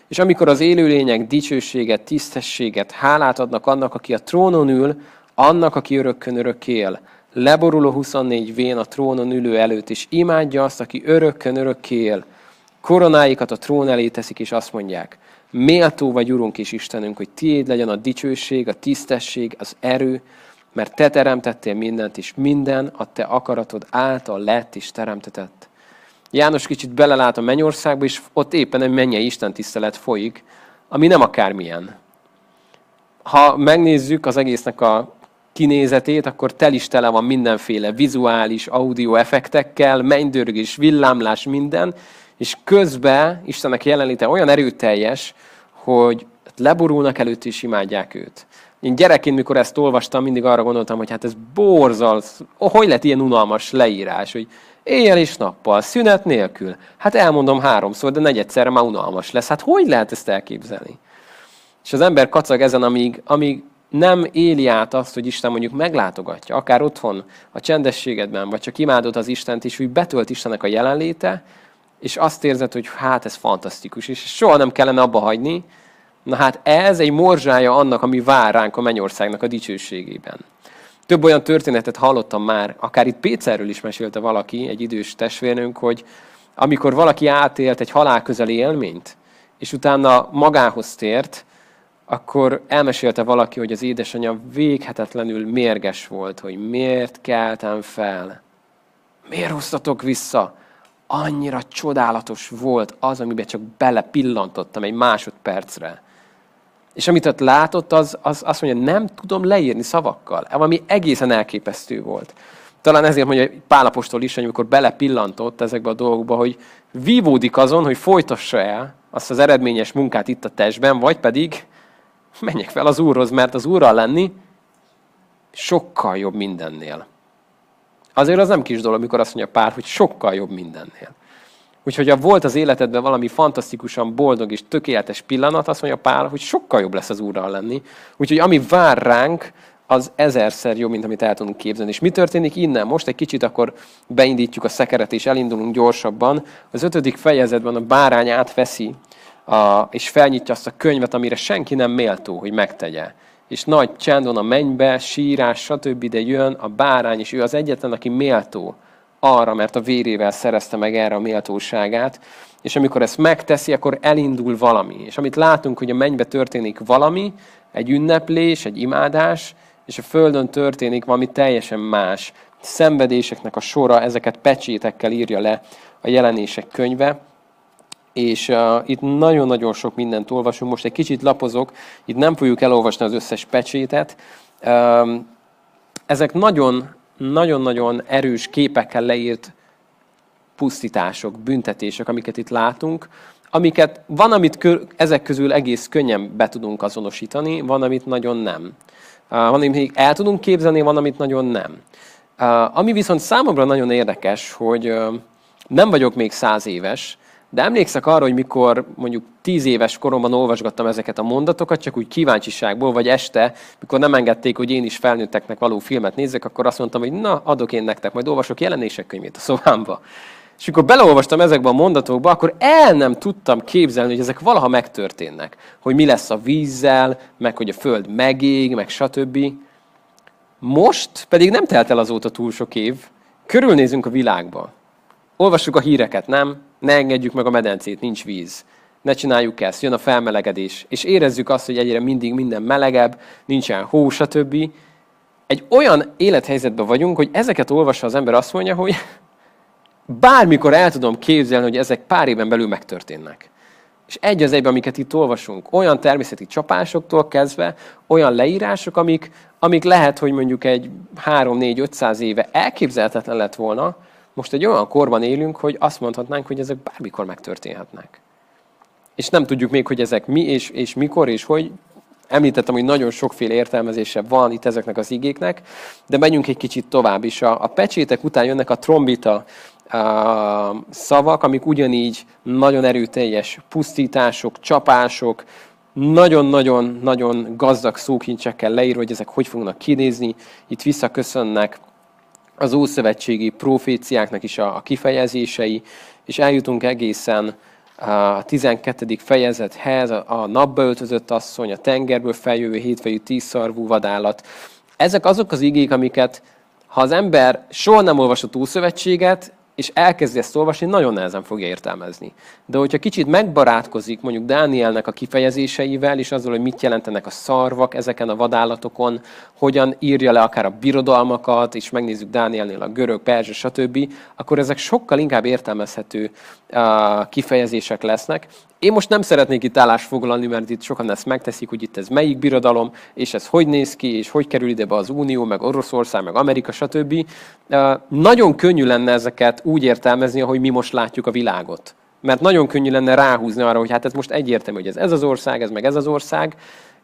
És amikor az élőlények dicsőséget, tisztességet, hálát adnak annak, aki a trónon ül, annak, aki örökkön örök él, leboruló 24 vén a trónon ülő előtt, és imádja azt, aki örökkön örök él, koronáikat a trón elé teszik, és azt mondják, méltó vagy, Urunk és Istenünk, hogy tiéd legyen a dicsőség, a tisztesség, az erő, mert te teremtettél mindent, és minden a te akaratod által lett és teremtetett. János kicsit belelát a mennyországba, és ott éppen egy mennyei Isten tisztelet folyik, ami nem akármilyen. Ha megnézzük az egésznek a kinézetét, akkor tel is tele van mindenféle vizuális, audio effektekkel, mennydörgés, villámlás, minden, és közben Istennek jelenléte olyan erőteljes, hogy leborulnak előtt és imádják őt. Én gyerekként, mikor ezt olvastam, mindig arra gondoltam, hogy hát ez borzal, hogy lett ilyen unalmas leírás, hogy éjjel és nappal, szünet nélkül. Hát elmondom háromszor, de negyedszerre már unalmas lesz. Hát hogy lehet ezt elképzelni? És az ember kacag ezen, amíg, amíg nem éli át azt, hogy Isten mondjuk meglátogatja, akár otthon, a csendességedben, vagy csak imádod az Istent, és úgy betölt Istennek a jelenléte, és azt érzed, hogy hát ez fantasztikus, és soha nem kellene abba hagyni, na hát ez egy morzsája annak, ami vár ránk a mennyországnak a dicsőségében. Több olyan történetet hallottam már, akár itt Pécerről is mesélte valaki, egy idős testvérnünk, hogy amikor valaki átélt egy halálközeli élményt, és utána magához tért, akkor elmesélte valaki, hogy az édesanyja véghetetlenül mérges volt, hogy miért keltem fel, miért hoztatok vissza, annyira csodálatos volt az, amiben csak belepillantottam egy másodpercre. És amit ott látott, az, az azt mondja, nem tudom leírni szavakkal. Valami egészen elképesztő volt. Talán ezért mondja Pálapostól is, amikor belepillantott ezekbe a dolgokba, hogy vívódik azon, hogy folytassa el azt az eredményes munkát itt a testben, vagy pedig menjek fel az Úrhoz, mert az Úrral lenni sokkal jobb mindennél. Azért az nem kis dolog, amikor azt mondja pár, hogy sokkal jobb mindennél. Úgyhogy ha volt az életedben valami fantasztikusan boldog és tökéletes pillanat, azt mondja pár, hogy sokkal jobb lesz az Úrral lenni. Úgyhogy ami vár ránk, az ezerszer jobb, mint amit el tudunk képzelni. És mi történik innen? Most egy kicsit akkor beindítjuk a szekeret, és elindulunk gyorsabban. Az ötödik fejezetben a bárány átveszi, a, és felnyitja azt a könyvet, amire senki nem méltó, hogy megtegye. És nagy csend van a mennybe, sírás, stb. De jön a bárány, és ő az egyetlen, aki méltó arra, mert a vérével szerezte meg erre a méltóságát. És amikor ezt megteszi, akkor elindul valami. És amit látunk, hogy a mennybe történik valami, egy ünneplés, egy imádás, és a Földön történik valami teljesen más. Szenvedéseknek a sora, ezeket pecsétekkel írja le a jelenések könyve, és uh, itt nagyon-nagyon sok mindent olvasunk. Most egy kicsit lapozok, itt nem fogjuk elolvasni az összes pecsétet. Uh, ezek nagyon, nagyon-nagyon erős képekkel leírt pusztítások, büntetések, amiket itt látunk, amiket van, amit kö, ezek közül egész könnyen be tudunk azonosítani, van, amit nagyon nem. Van, amit el tudunk képzelni, van, amit nagyon nem. Ami viszont számomra nagyon érdekes, hogy nem vagyok még száz éves, de emlékszek arra, hogy mikor mondjuk tíz éves koromban olvasgattam ezeket a mondatokat, csak úgy kíváncsiságból, vagy este, mikor nem engedték, hogy én is felnőtteknek való filmet nézzek, akkor azt mondtam, hogy na, adok én nektek, majd olvasok jelenések könyvét a szobámba. És amikor beleolvastam ezekbe a mondatokba, akkor el nem tudtam képzelni, hogy ezek valaha megtörténnek. Hogy mi lesz a vízzel, meg hogy a föld megég, meg stb. Most pedig nem telt el azóta túl sok év, körülnézünk a világba. Olvassuk a híreket, nem? Ne engedjük meg a medencét, nincs víz. Ne csináljuk ezt, jön a felmelegedés. És érezzük azt, hogy egyre mindig minden melegebb, nincsen hó, stb. Egy olyan élethelyzetben vagyunk, hogy ezeket olvassa az ember azt mondja, hogy bármikor el tudom képzelni, hogy ezek pár éven belül megtörténnek. És egy az egyben, amiket itt olvasunk, olyan természeti csapásoktól kezdve, olyan leírások, amik, amik lehet, hogy mondjuk egy 3-4-500 éve elképzelhetetlen lett volna, most egy olyan korban élünk, hogy azt mondhatnánk, hogy ezek bármikor megtörténhetnek. És nem tudjuk még, hogy ezek mi és, és mikor és hogy. Említettem, hogy nagyon sokféle értelmezése van itt ezeknek az igéknek, de menjünk egy kicsit tovább is. A, a pecsétek után jönnek a trombita szavak, amik ugyanígy nagyon erőteljes pusztítások, csapások, nagyon-nagyon-nagyon gazdag szókincsekkel leírva, hogy ezek hogy fognak kinézni. Itt visszaköszönnek az ószövetségi proféciáknak is a, a kifejezései, és eljutunk egészen a 12. fejezethez, a napba öltözött asszony, a tengerből feljövő hétfejű tízszarvú vadállat. Ezek azok az igék, amiket ha az ember soha nem olvasott Ószövetséget, és elkezdi ezt olvasni, nagyon nehezen fogja értelmezni. De hogyha kicsit megbarátkozik mondjuk Dánielnek a kifejezéseivel, és azzal, hogy mit jelentenek a szarvak ezeken a vadállatokon, hogyan írja le akár a birodalmakat, és megnézzük Dánielnél a görög, perzsa, stb., akkor ezek sokkal inkább értelmezhető kifejezések lesznek, én most nem szeretnék itt állást foglalni, mert itt sokan ezt megteszik, hogy itt ez melyik birodalom, és ez hogy néz ki, és hogy kerül ide be az Unió, meg Oroszország, meg Amerika, stb. Nagyon könnyű lenne ezeket úgy értelmezni, ahogy mi most látjuk a világot. Mert nagyon könnyű lenne ráhúzni arra, hogy hát ez most egyértelmű, hogy ez ez az ország, ez meg ez az ország,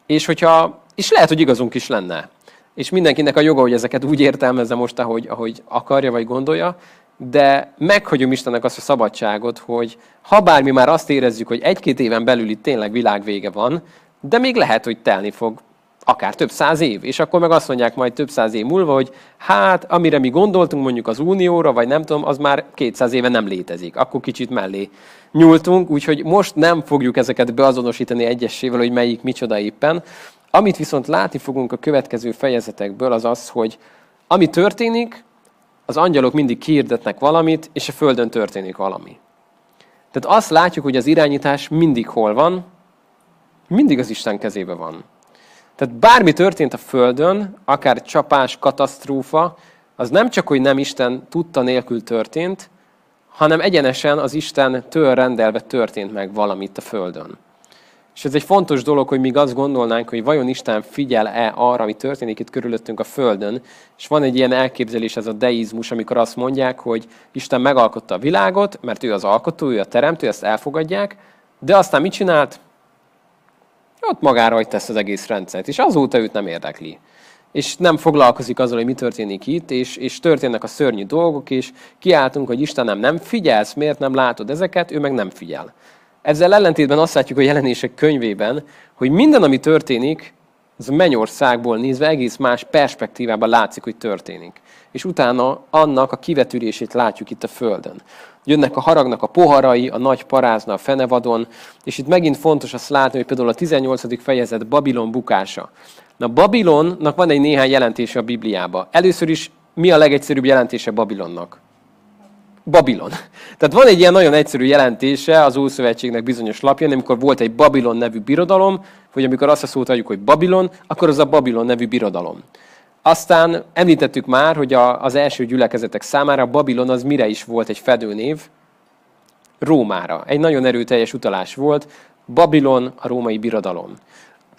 és hogyha, és lehet, hogy igazunk is lenne. És mindenkinek a joga, hogy ezeket úgy értelmezze most, ahogy, ahogy akarja vagy gondolja, de meghagyom Istennek azt a szabadságot, hogy ha bármi már azt érezzük, hogy egy-két éven belül itt tényleg világvége van, de még lehet, hogy telni fog akár több száz év, és akkor meg azt mondják majd több száz év múlva, hogy hát, amire mi gondoltunk mondjuk az Unióra, vagy nem tudom, az már 200 éve nem létezik. Akkor kicsit mellé nyúltunk, úgyhogy most nem fogjuk ezeket beazonosítani egyesével, hogy melyik micsoda éppen. Amit viszont látni fogunk a következő fejezetekből, az az, hogy ami történik, az angyalok mindig kiirdetnek valamit, és a Földön történik valami. Tehát azt látjuk, hogy az irányítás mindig hol van, mindig az Isten kezébe van. Tehát bármi történt a Földön, akár csapás, katasztrófa, az nem csak, hogy nem Isten tudta nélkül történt, hanem egyenesen az Isten től rendelve történt meg valamit a Földön. És ez egy fontos dolog, hogy míg azt gondolnánk, hogy vajon Isten figyel-e arra, ami történik itt körülöttünk a Földön, és van egy ilyen elképzelés, ez a deizmus, amikor azt mondják, hogy Isten megalkotta a világot, mert ő az alkotó, ő a teremtő, ezt elfogadják, de aztán mit csinált? Ott magára hagyta ezt az egész rendszert, és azóta őt nem érdekli. És nem foglalkozik azzal, hogy mi történik itt, és, és történnek a szörnyű dolgok, és kiáltunk, hogy Istenem, nem figyelsz, miért nem látod ezeket, ő meg nem figyel. Ezzel ellentétben azt látjuk a jelenések könyvében, hogy minden, ami történik, az a mennyországból nézve egész más perspektívában látszik, hogy történik. És utána annak a kivetülését látjuk itt a Földön. Jönnek a haragnak a poharai, a nagy parázna a fenevadon, és itt megint fontos azt látni, hogy például a 18. fejezet Babilon bukása. Na Babilonnak van egy néhány jelentése a Bibliába. Először is mi a legegyszerűbb jelentése Babilonnak? Babilon. Tehát van egy ilyen nagyon egyszerű jelentése az Ószövetségnek bizonyos lapján, amikor volt egy Babilon nevű birodalom, vagy amikor azt a szót adjuk, hogy Babilon, akkor az a Babilon nevű birodalom. Aztán említettük már, hogy a, az első gyülekezetek számára Babilon az mire is volt egy fedőnév? Rómára. Egy nagyon erőteljes utalás volt. Babilon a római birodalom.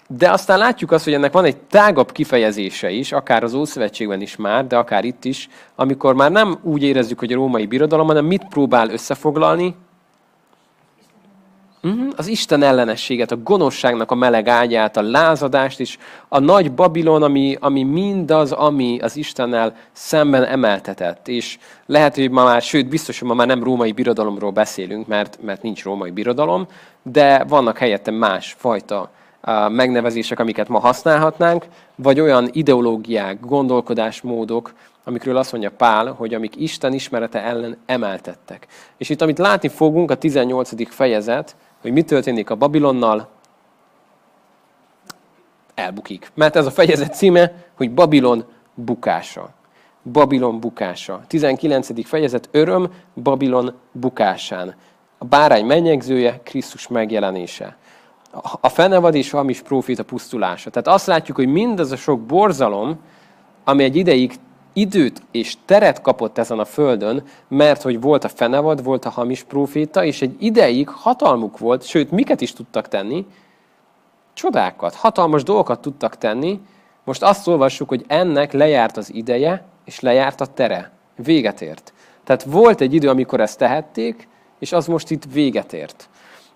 De aztán látjuk azt, hogy ennek van egy tágabb kifejezése is, akár az Ószövetségben is már, de akár itt is, amikor már nem úgy érezzük, hogy a római birodalom, hanem mit próbál összefoglalni? Mhm, az Isten ellenességet, a gonoszságnak a meleg ágyát, a lázadást is, a nagy Babilon, ami, ami mindaz, ami az Istennel szemben emeltetett. És lehet, hogy ma már, sőt, biztos, hogy ma már nem római birodalomról beszélünk, mert, mert nincs római birodalom, de vannak helyette más fajta megnevezések, amiket ma használhatnánk, vagy olyan ideológiák, gondolkodásmódok, amikről azt mondja Pál, hogy amik Isten ismerete ellen emeltettek. És itt, amit látni fogunk, a 18. fejezet, hogy mi történik a Babilonnal, elbukik. Mert ez a fejezet címe, hogy Babilon bukása. Babilon bukása. 19. fejezet öröm Babilon bukásán. A bárány mennyegzője, Krisztus megjelenése a fenevad és hamis profita pusztulása. Tehát azt látjuk, hogy mindaz a sok borzalom, ami egy ideig időt és teret kapott ezen a földön, mert hogy volt a fenevad, volt a hamis proféta, és egy ideig hatalmuk volt, sőt, miket is tudtak tenni? Csodákat, hatalmas dolgokat tudtak tenni. Most azt olvassuk, hogy ennek lejárt az ideje, és lejárt a tere. Véget ért. Tehát volt egy idő, amikor ezt tehették, és az most itt véget ért.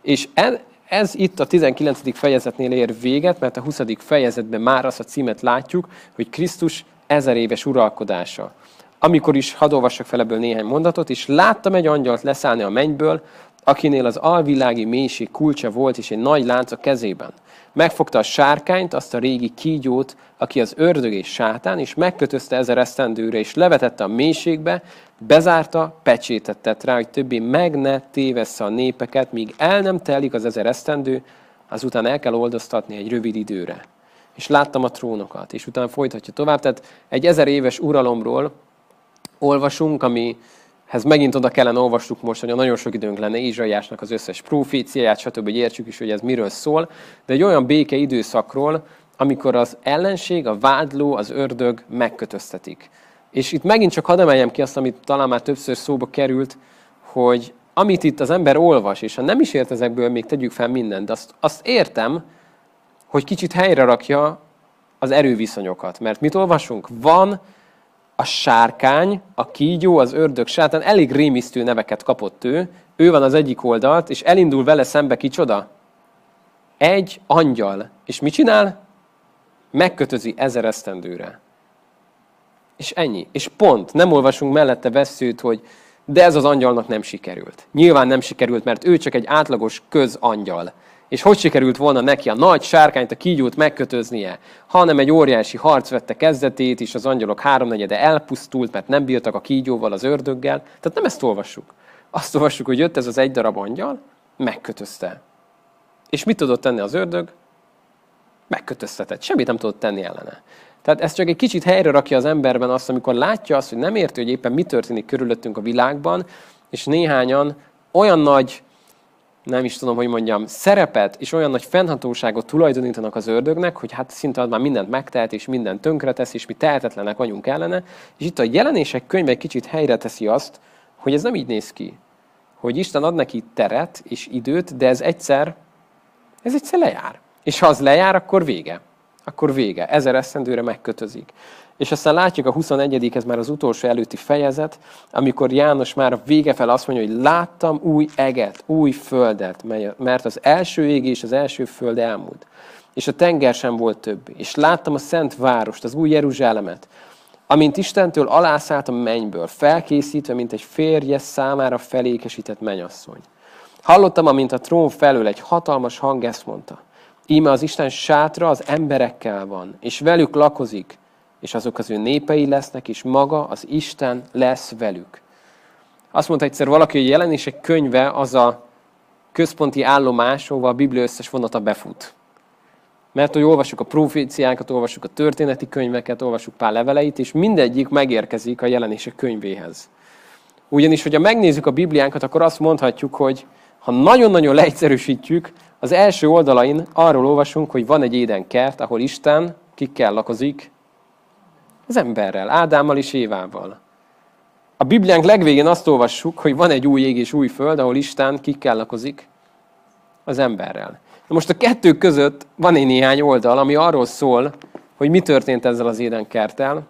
És ez itt a 19. fejezetnél ér véget, mert a 20. fejezetben már azt a címet látjuk, hogy Krisztus ezer éves uralkodása. Amikor is, hadd olvassak fel ebből néhány mondatot, és láttam egy angyalt leszállni a mennyből, akinél az alvilági mélység kulcsa volt, és egy nagy lánc a kezében. Megfogta a sárkányt, azt a régi kígyót, aki az ördög és sátán, és megkötözte ezer esztendőre, és levetette a mélységbe, bezárta, pecsétet tett rá, hogy többé meg ne tévessze a népeket, míg el nem telik az ezer esztendő, azután el kell oldoztatni egy rövid időre. És láttam a trónokat, és utána folytatja tovább. Tehát egy ezer éves uralomról olvasunk, ami ez megint oda kellene olvassuk most, hogy nagyon sok időnk lenne Ézsaiásnak az összes proféciáját, stb. hogy értsük is, hogy ez miről szól, de egy olyan béke időszakról, amikor az ellenség, a vádló, az ördög megkötöztetik. És itt megint csak hadd emeljem ki azt, amit talán már többször szóba került, hogy amit itt az ember olvas, és ha nem is ért ezekből, még tegyük fel mindent, de azt, azt értem, hogy kicsit helyre rakja az erőviszonyokat. Mert mit olvasunk? Van a sárkány, a kígyó, az ördög, sátán, elég rémisztő neveket kapott ő, ő van az egyik oldalt, és elindul vele szembe kicsoda? Egy angyal. És mit csinál? Megkötözi ezer esztendőre. És ennyi. És pont, nem olvasunk mellette veszőt, hogy de ez az angyalnak nem sikerült. Nyilván nem sikerült, mert ő csak egy átlagos közangyal. És hogy sikerült volna neki a nagy sárkányt, a kígyót megkötöznie, hanem egy óriási harc vette kezdetét, és az angyalok háromnegyede elpusztult, mert nem bírtak a kígyóval, az ördöggel. Tehát nem ezt olvassuk. Azt olvassuk, hogy jött ez az egy darab angyal, megkötözte. És mit tudott tenni az ördög? Megkötöztetett. Semmit nem tudott tenni ellene. Tehát ez csak egy kicsit helyre rakja az emberben azt, amikor látja azt, hogy nem érti, hogy éppen mi történik körülöttünk a világban, és néhányan olyan nagy, nem is tudom, hogy mondjam, szerepet és olyan nagy fennhatóságot tulajdonítanak az ördögnek, hogy hát szinte már mindent megtehet, és mindent tönkretesz, és mi tehetetlenek vagyunk ellene. És itt a jelenések könyve egy kicsit helyre teszi azt, hogy ez nem így néz ki. Hogy Isten ad neki teret és időt, de ez egyszer, ez egyszer lejár. És ha az lejár, akkor vége akkor vége. Ezer eszendőre megkötözik. És aztán látjuk a 21. ez már az utolsó előtti fejezet, amikor János már a vége fel azt mondja, hogy láttam új eget, új földet, mert az első ég és az első föld elmúlt. És a tenger sem volt több. És láttam a szent várost, az új Jeruzsálemet, amint Istentől alászállt a mennyből, felkészítve, mint egy férje számára felékesített menyasszony. Hallottam, amint a trón felől egy hatalmas hang ezt mondta. Íme az Isten sátra az emberekkel van, és velük lakozik, és azok az ő népei lesznek, és maga az Isten lesz velük. Azt mondta egyszer valaki, hogy jelenések könyve az a központi állomás, ahova a Biblia összes vonata befut. Mert hogy olvassuk a proféciákat, olvassuk a történeti könyveket, olvassuk pár leveleit, és mindegyik megérkezik a jelenések könyvéhez. Ugyanis, hogyha megnézzük a Bibliánkat, akkor azt mondhatjuk, hogy ha nagyon-nagyon leegyszerűsítjük, az első oldalain arról olvasunk, hogy van egy édenkert, ahol Isten kikkel lakozik? Az emberrel, Ádámmal és Évával. A Bibliánk legvégén azt olvassuk, hogy van egy új ég és új föld, ahol Isten kikkel lakozik? Az emberrel. Na most a kettő között van egy néhány oldal, ami arról szól, hogy mi történt ezzel az édenkerttel.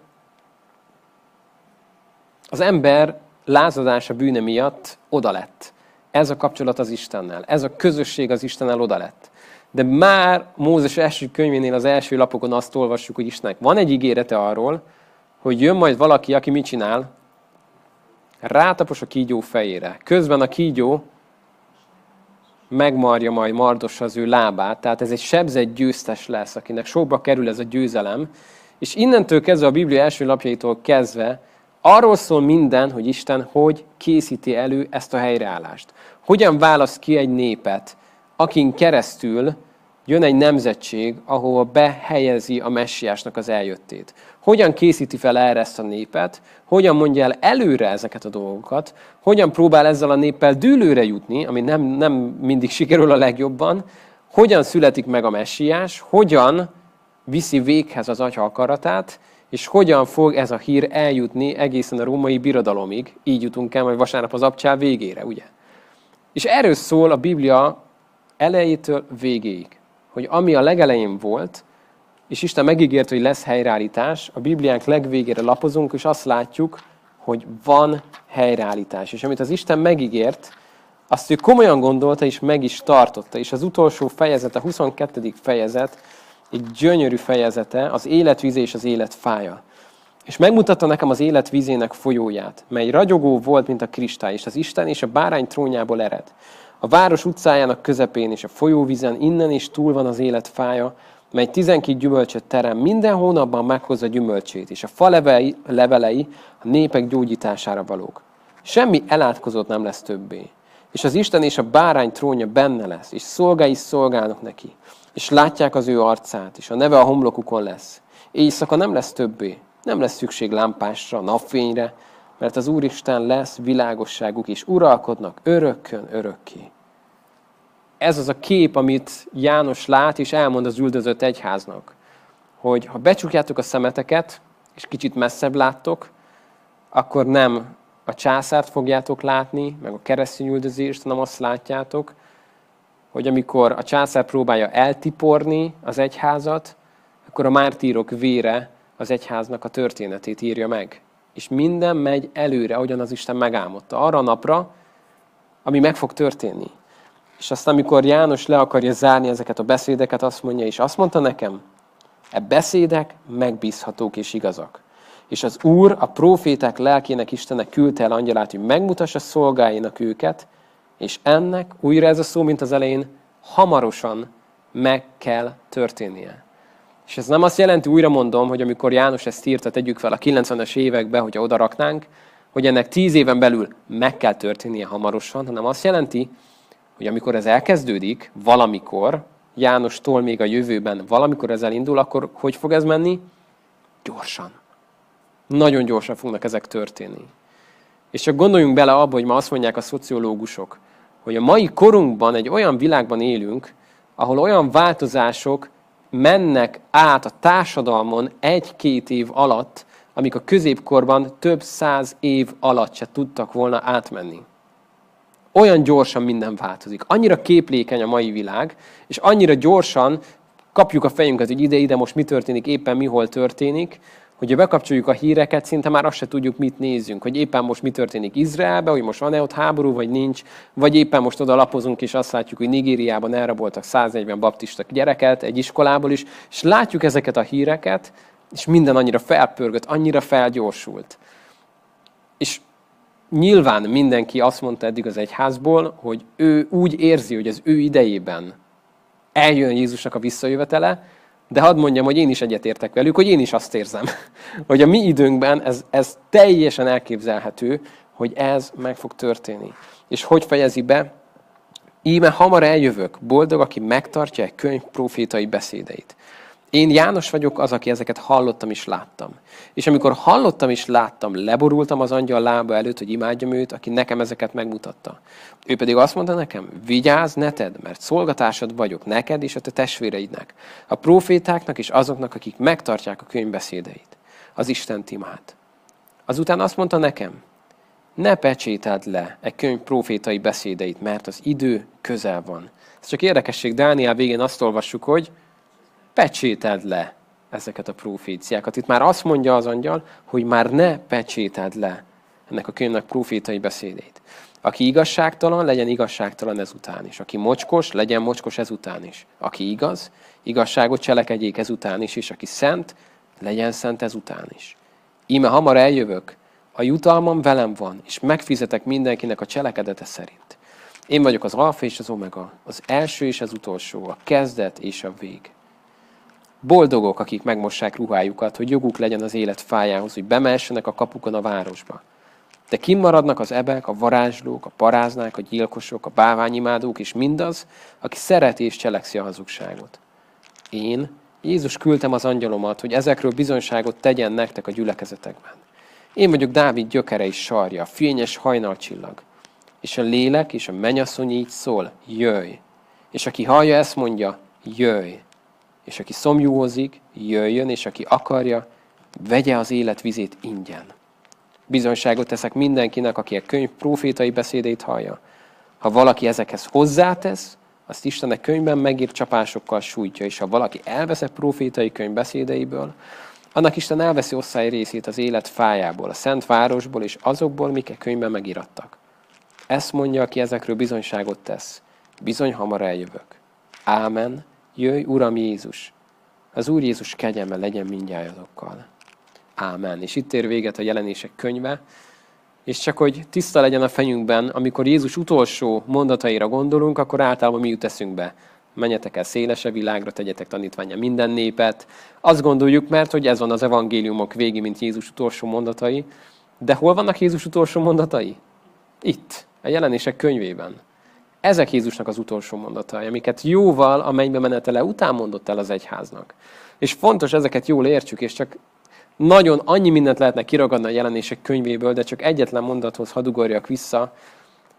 Az ember lázadása bűne miatt oda lett. Ez a kapcsolat az Istennel. Ez a közösség az Istennel oda lett. De már Mózes első könyvénél az első lapokon azt olvassuk, hogy Istennek van egy ígérete arról, hogy jön majd valaki, aki mit csinál? Rátapos a kígyó fejére. Közben a kígyó megmarja majd mardos az ő lábát, tehát ez egy sebzett győztes lesz, akinek sokba kerül ez a győzelem, és innentől kezdve a Biblia első lapjaitól kezdve arról szól minden, hogy Isten hogy készíti elő ezt a helyreállást. Hogyan választ ki egy népet, akin keresztül jön egy nemzetség, ahova behelyezi a messiásnak az eljöttét. Hogyan készíti fel erre ezt a népet, hogyan mondja el előre ezeket a dolgokat, hogyan próbál ezzel a néppel dűlőre jutni, ami nem, nem mindig sikerül a legjobban, hogyan születik meg a messiás, hogyan viszi véghez az atya akaratát, és hogyan fog ez a hír eljutni egészen a római birodalomig, így jutunk el majd vasárnap az abcsál végére, ugye? És erről szól a Biblia elejétől végéig, hogy ami a legelején volt, és Isten megígért, hogy lesz helyreállítás, a Bibliánk legvégére lapozunk, és azt látjuk, hogy van helyreállítás. És amit az Isten megígért, azt ő komolyan gondolta, és meg is tartotta. És az utolsó fejezet, a 22. fejezet, egy gyönyörű fejezete, az életvíz és az élet fája. És megmutatta nekem az élet vízének folyóját, mely ragyogó volt, mint a kristály, és az Isten és a bárány trónjából ered. A város utcájának közepén és a folyóvízen innen is túl van az élet fája, mely tizenkét gyümölcsöt terem, minden hónapban meghozza gyümölcsét, és a fa levelei, levelei a népek gyógyítására valók. Semmi elátkozott nem lesz többé. És az Isten és a bárány trónja benne lesz, és szolgái szolgálnak neki, és látják az ő arcát, és a neve a homlokukon lesz. Éjszaka nem lesz többé, nem lesz szükség lámpásra, napfényre, mert az Úristen lesz világosságuk, és uralkodnak örökkön örökké. Ez az a kép, amit János lát, és elmond az üldözött egyháznak, hogy ha becsukjátok a szemeteket, és kicsit messzebb láttok, akkor nem a császárt fogjátok látni, meg a keresztény üldözést, hanem azt látjátok, hogy amikor a császár próbálja eltiporni az egyházat, akkor a mártírok vére az egyháznak a történetét írja meg. És minden megy előre, ahogyan az Isten megálmodta. Arra a napra, ami meg fog történni. És aztán, amikor János le akarja zárni ezeket a beszédeket, azt mondja, és azt mondta nekem, e beszédek megbízhatók és igazak. És az Úr a proféták lelkének Istenek küldte el angyalát, hogy megmutassa szolgáinak őket, és ennek, újra ez a szó, mint az elején, hamarosan meg kell történnie. És ez nem azt jelenti, újra mondom, hogy amikor János ezt írta, tegyük fel a 90-es évekbe, hogyha oda raknánk, hogy ennek tíz éven belül meg kell történnie hamarosan, hanem azt jelenti, hogy amikor ez elkezdődik, valamikor, Jánostól még a jövőben, valamikor ez elindul, akkor hogy fog ez menni? Gyorsan. Nagyon gyorsan fognak ezek történni. És csak gondoljunk bele abba, hogy ma azt mondják a szociológusok, hogy a mai korunkban egy olyan világban élünk, ahol olyan változások mennek át a társadalmon egy-két év alatt, amik a középkorban több száz év alatt se tudtak volna átmenni. Olyan gyorsan minden változik. Annyira képlékeny a mai világ, és annyira gyorsan kapjuk a fejünket, hogy ide-ide most mi történik, éppen mi hol történik, hogyha bekapcsoljuk a híreket, szinte már azt se tudjuk, mit nézzünk, hogy éppen most mi történik Izraelbe, hogy most van-e ott háború, vagy nincs, vagy éppen most oda lapozunk, és azt látjuk, hogy Nigériában elraboltak 140 baptista gyereket egy iskolából is, és látjuk ezeket a híreket, és minden annyira felpörgött, annyira felgyorsult. És nyilván mindenki azt mondta eddig az egyházból, hogy ő úgy érzi, hogy az ő idejében eljön Jézusnak a visszajövetele, de hadd mondjam, hogy én is egyetértek velük, hogy én is azt érzem, hogy a mi időnkben ez, ez teljesen elképzelhető, hogy ez meg fog történni. És hogy fejezi be? Íme hamar eljövök, boldog, aki megtartja egy könyv profétai beszédeit. Én János vagyok az, aki ezeket hallottam és láttam. És amikor hallottam és láttam, leborultam az angyal lába előtt, hogy imádjam őt, aki nekem ezeket megmutatta. Ő pedig azt mondta nekem, vigyázz, ne tedd, mert szolgatásod vagyok neked és a te testvéreidnek, a profétáknak és azoknak, akik megtartják a könyvbeszédeit, az Isten timát. Azután azt mondta nekem, ne pecsételd le egy könyv profétai beszédeit, mert az idő közel van. Ez csak érdekesség, Dániel végén azt olvassuk, hogy pecsételd le ezeket a proféciákat. Itt már azt mondja az angyal, hogy már ne pecsételd le ennek a könyvnek profétai beszédét. Aki igazságtalan, legyen igazságtalan ezután is. Aki mocskos, legyen mocskos ezután is. Aki igaz, igazságot cselekedjék ezután is, és aki szent, legyen szent ezután is. Íme hamar eljövök, a jutalmam velem van, és megfizetek mindenkinek a cselekedete szerint. Én vagyok az alfa és az omega, az első és az utolsó, a kezdet és a vég. Boldogok, akik megmossák ruhájukat, hogy joguk legyen az élet fájához, hogy bemessenek a kapukon a városba. De kimaradnak az ebek, a varázslók, a paráznák, a gyilkosok, a báványimádók, és mindaz, aki szereti és cselekszi a hazugságot. Én, Jézus küldtem az angyalomat, hogy ezekről bizonyságot tegyen nektek a gyülekezetekben. Én vagyok Dávid gyökere és sarja, fényes hajnalcsillag. És a lélek és a menyasszony így szól, jöjj. És aki hallja, ezt mondja, jöjj és aki szomjúhozik, jöjjön, és aki akarja, vegye az élet vizét ingyen. Bizonyságot teszek mindenkinek, aki a könyv profétai beszédét hallja. Ha valaki ezekhez hozzátesz, azt Isten a könyvben megírt csapásokkal sújtja, és ha valaki elvesz a profétai könyv beszédeiből, annak Isten elveszi osztály részét az élet fájából, a szent városból és azokból, mik a könyvben megirattak. Ezt mondja, aki ezekről bizonyságot tesz. Bizony hamar eljövök. Ámen. Jöjj, Uram Jézus! Az Úr Jézus kegyelme legyen mindjájatokkal. Ámen. És itt ér véget a jelenések könyve, és csak hogy tiszta legyen a fejünkben, amikor Jézus utolsó mondataira gondolunk, akkor általában mi jut eszünkbe. Menjetek el szélesebb világra, tegyetek tanítványa minden népet. Azt gondoljuk, mert hogy ez van az evangéliumok végi, mint Jézus utolsó mondatai. De hol vannak Jézus utolsó mondatai? Itt, a jelenések könyvében. Ezek Jézusnak az utolsó mondatai, amiket jóval a mennybe menetele után mondott el az egyháznak. És fontos, ezeket jól értsük, és csak nagyon annyi mindent lehetne kiragadni a jelenések könyvéből, de csak egyetlen mondathoz hadugorjak vissza,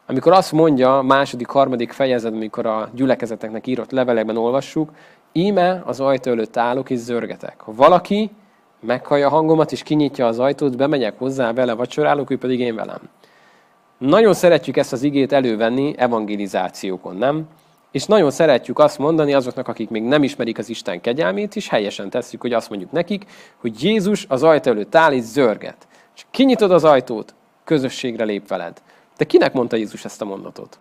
amikor azt mondja második, harmadik fejezet, amikor a gyülekezeteknek írott levelekben olvassuk, íme az ajtó előtt állok és zörgetek. Ha valaki meghallja a hangomat és kinyitja az ajtót, bemegyek hozzá, vele vacsorálok, ő pedig én velem. Nagyon szeretjük ezt az igét elővenni evangelizációkon, nem? És nagyon szeretjük azt mondani azoknak, akik még nem ismerik az Isten kegyelmét, és helyesen tesszük, hogy azt mondjuk nekik, hogy Jézus az ajtó előtt áll és zörget. És kinyitod az ajtót, közösségre lép veled. De kinek mondta Jézus ezt a mondatot?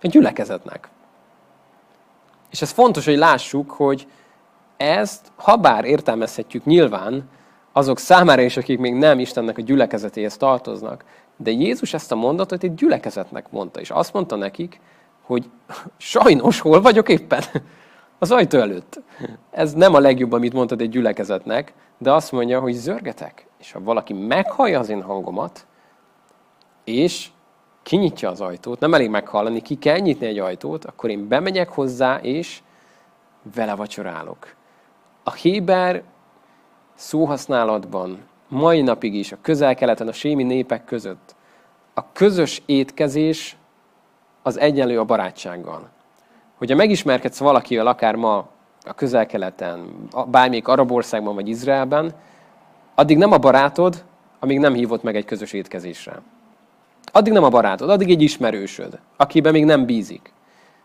Egy gyülekezetnek. És ez fontos, hogy lássuk, hogy ezt, ha bár értelmezhetjük nyilván, azok számára is, akik még nem Istennek a gyülekezetéhez tartoznak, de Jézus ezt a mondatot egy gyülekezetnek mondta, és azt mondta nekik, hogy sajnos hol vagyok éppen? Az ajtó előtt. Ez nem a legjobb, amit mondtad egy gyülekezetnek, de azt mondja, hogy zörgetek. És ha valaki meghallja az én hangomat, és kinyitja az ajtót, nem elég meghallani, ki kell nyitni egy ajtót, akkor én bemegyek hozzá, és vele vacsorálok. A Héber szóhasználatban mai napig is a közel-keleten, a sémi népek között a közös étkezés az egyenlő a barátsággal. Hogyha megismerkedsz valakivel, akár ma a közel-keleten, bármelyik arab országban vagy Izraelben, addig nem a barátod, amíg nem hívott meg egy közös étkezésre. Addig nem a barátod, addig egy ismerősöd, akiben még nem bízik.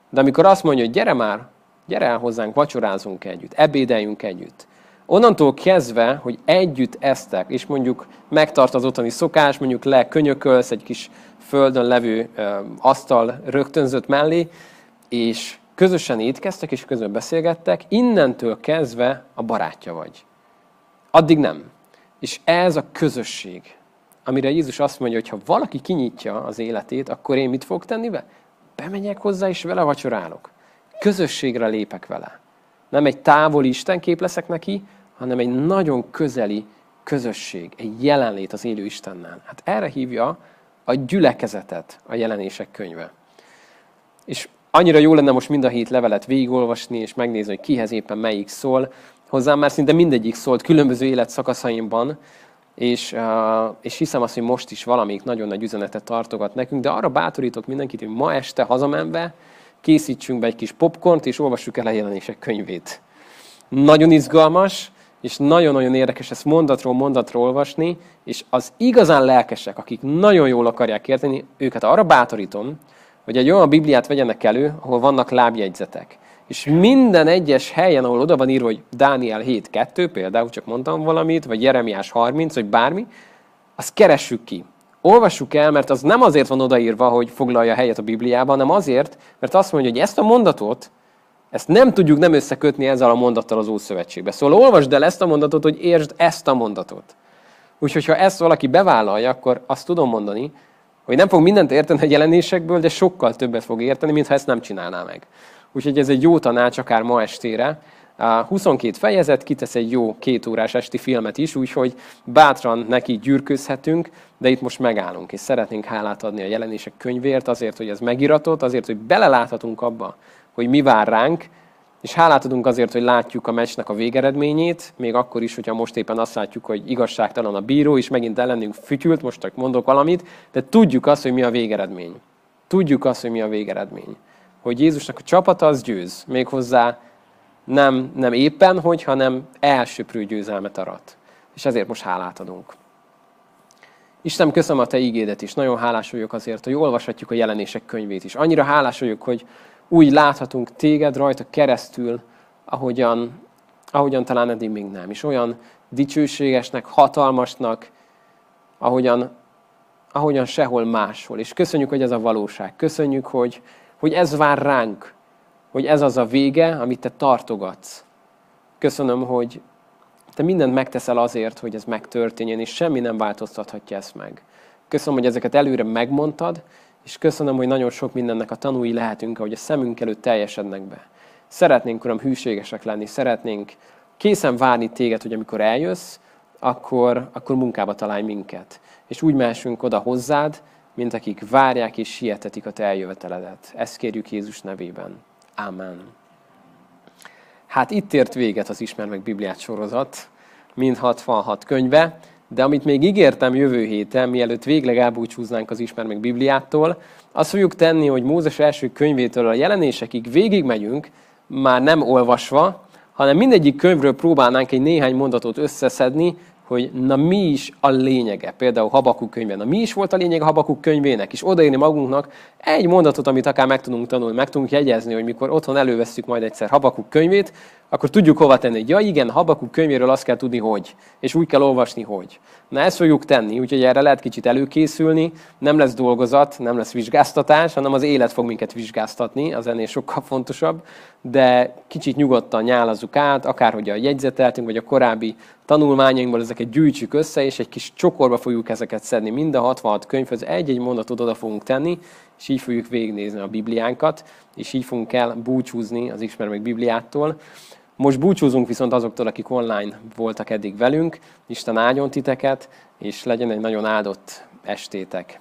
De amikor azt mondja, hogy gyere már, gyere el hozzánk, vacsorázunk együtt, ebédeljünk együtt, Onnantól kezdve, hogy együtt eztek, és mondjuk megtart az otthoni szokás, mondjuk le könyökölsz egy kis földön levő ö, asztal rögtönzött mellé, és közösen étkeztek, és közben beszélgettek, innentől kezdve a barátja vagy. Addig nem. És ez a közösség, amire Jézus azt mondja, hogy ha valaki kinyitja az életét, akkor én mit fog tenni be? Bemegyek hozzá, és vele vacsorálok. közösségre lépek vele. Nem egy távoli Istenkép leszek neki, hanem egy nagyon közeli közösség, egy jelenlét az élő Istennel. Hát erre hívja a gyülekezetet a jelenések könyve. És annyira jó lenne most mind a hét levelet végigolvasni, és megnézni, hogy kihez éppen melyik szól. Hozzám már szinte mindegyik szólt különböző életszakaszaimban, és, és hiszem azt, hogy most is valamik nagyon nagy üzenetet tartogat nekünk, de arra bátorítok mindenkit, hogy ma este hazamenve készítsünk be egy kis popcornt, és olvassuk el a jelenések könyvét. Nagyon izgalmas, és nagyon-nagyon érdekes ezt mondatról mondatról olvasni, és az igazán lelkesek, akik nagyon jól akarják érteni, őket arra bátorítom, hogy egy olyan Bibliát vegyenek elő, ahol vannak lábjegyzetek. És minden egyes helyen, ahol oda van írva, hogy Dániel 7.2, például csak mondtam valamit, vagy Jeremiás 30, vagy bármi, azt keressük ki. Olvassuk el, mert az nem azért van odaírva, hogy foglalja helyet a Bibliában, hanem azért, mert azt mondja, hogy ezt a mondatot, ezt nem tudjuk nem összekötni ezzel a mondattal az Ószövetségbe. Szóval olvasd el ezt a mondatot, hogy értsd ezt a mondatot. Úgyhogy ha ezt valaki bevállalja, akkor azt tudom mondani, hogy nem fog mindent érteni a jelenésekből, de sokkal többet fog érteni, mintha ezt nem csinálná meg. Úgyhogy ez egy jó tanács akár ma estére. A 22 fejezet, kitesz egy jó két órás esti filmet is, úgyhogy bátran neki gyűrközhetünk, de itt most megállunk, és szeretnénk hálát adni a jelenések könyvért, azért, hogy ez megiratott, azért, hogy beleláthatunk abba, hogy mi vár ránk, és hálát adunk azért, hogy látjuk a meccsnek a végeredményét, még akkor is, hogyha most éppen azt látjuk, hogy igazságtalan a bíró, és megint ellenünk fütyült, most csak mondok valamit, de tudjuk azt, hogy mi a végeredmény. Tudjuk azt, hogy mi a végeredmény. Hogy Jézusnak a csapata az győz, méghozzá nem, nem éppen, hogy, hanem elsőprő győzelmet arat. És ezért most hálát adunk. Isten, köszönöm a Te ígédet is. Nagyon hálás vagyok azért, hogy olvashatjuk a jelenések könyvét is. Annyira hálás vagyok, hogy úgy láthatunk téged rajta keresztül, ahogyan, ahogyan talán eddig még nem. És olyan dicsőségesnek, hatalmasnak, ahogyan, ahogyan sehol máshol. És köszönjük, hogy ez a valóság. Köszönjük, hogy, hogy ez vár ránk, hogy ez az a vége, amit te tartogatsz. Köszönöm, hogy te mindent megteszel azért, hogy ez megtörténjen, és semmi nem változtathatja ezt meg. Köszönöm, hogy ezeket előre megmondtad, és köszönöm, hogy nagyon sok mindennek a tanúi lehetünk, ahogy a szemünk előtt teljesednek be. Szeretnénk, Uram, hűségesek lenni, szeretnénk készen várni téged, hogy amikor eljössz, akkor, akkor munkába találj minket. És úgy mehessünk oda hozzád, mint akik várják és sietetik a te eljöveteledet. Ezt kérjük Jézus nevében. Amen. Hát itt ért véget az Ismer meg Bibliát sorozat, mind 66 könyve. De amit még ígértem jövő héten, mielőtt végleg elbúcsúznánk az Ismer meg Bibliától, azt fogjuk tenni, hogy Mózes első könyvétől a jelenésekig végigmegyünk, már nem olvasva, hanem mindegyik könyvről próbálnánk egy néhány mondatot összeszedni, hogy na mi is a lényege, például Habakuk könyve. Na mi is volt a lényeg a Habakuk könyvének, és odaírni magunknak egy mondatot, amit akár meg tudunk tanulni, meg tudunk jegyezni, hogy mikor otthon elővesszük majd egyszer Habakuk könyvét, akkor tudjuk hova tenni. Ja igen, Habakuk könyvéről azt kell tudni, hogy. És úgy kell olvasni, hogy. Na ezt fogjuk tenni, úgyhogy erre lehet kicsit előkészülni. Nem lesz dolgozat, nem lesz vizsgáztatás, hanem az élet fog minket vizsgáztatni, az ennél sokkal fontosabb. De kicsit nyugodtan nyálazzuk át, akárhogy a jegyzeteltünk, vagy a korábbi tanulmányainkból ezeket gyűjtsük össze, és egy kis csokorba fogjuk ezeket szedni. Mind a 66 könyvhöz egy-egy mondatot oda fogunk tenni, és így fogjuk végignézni a Bibliánkat, és így fogunk el búcsúzni az Ismer meg Bibliától. Most búcsúzunk viszont azoktól, akik online voltak eddig velünk. Isten áldjon titeket, és legyen egy nagyon áldott estétek.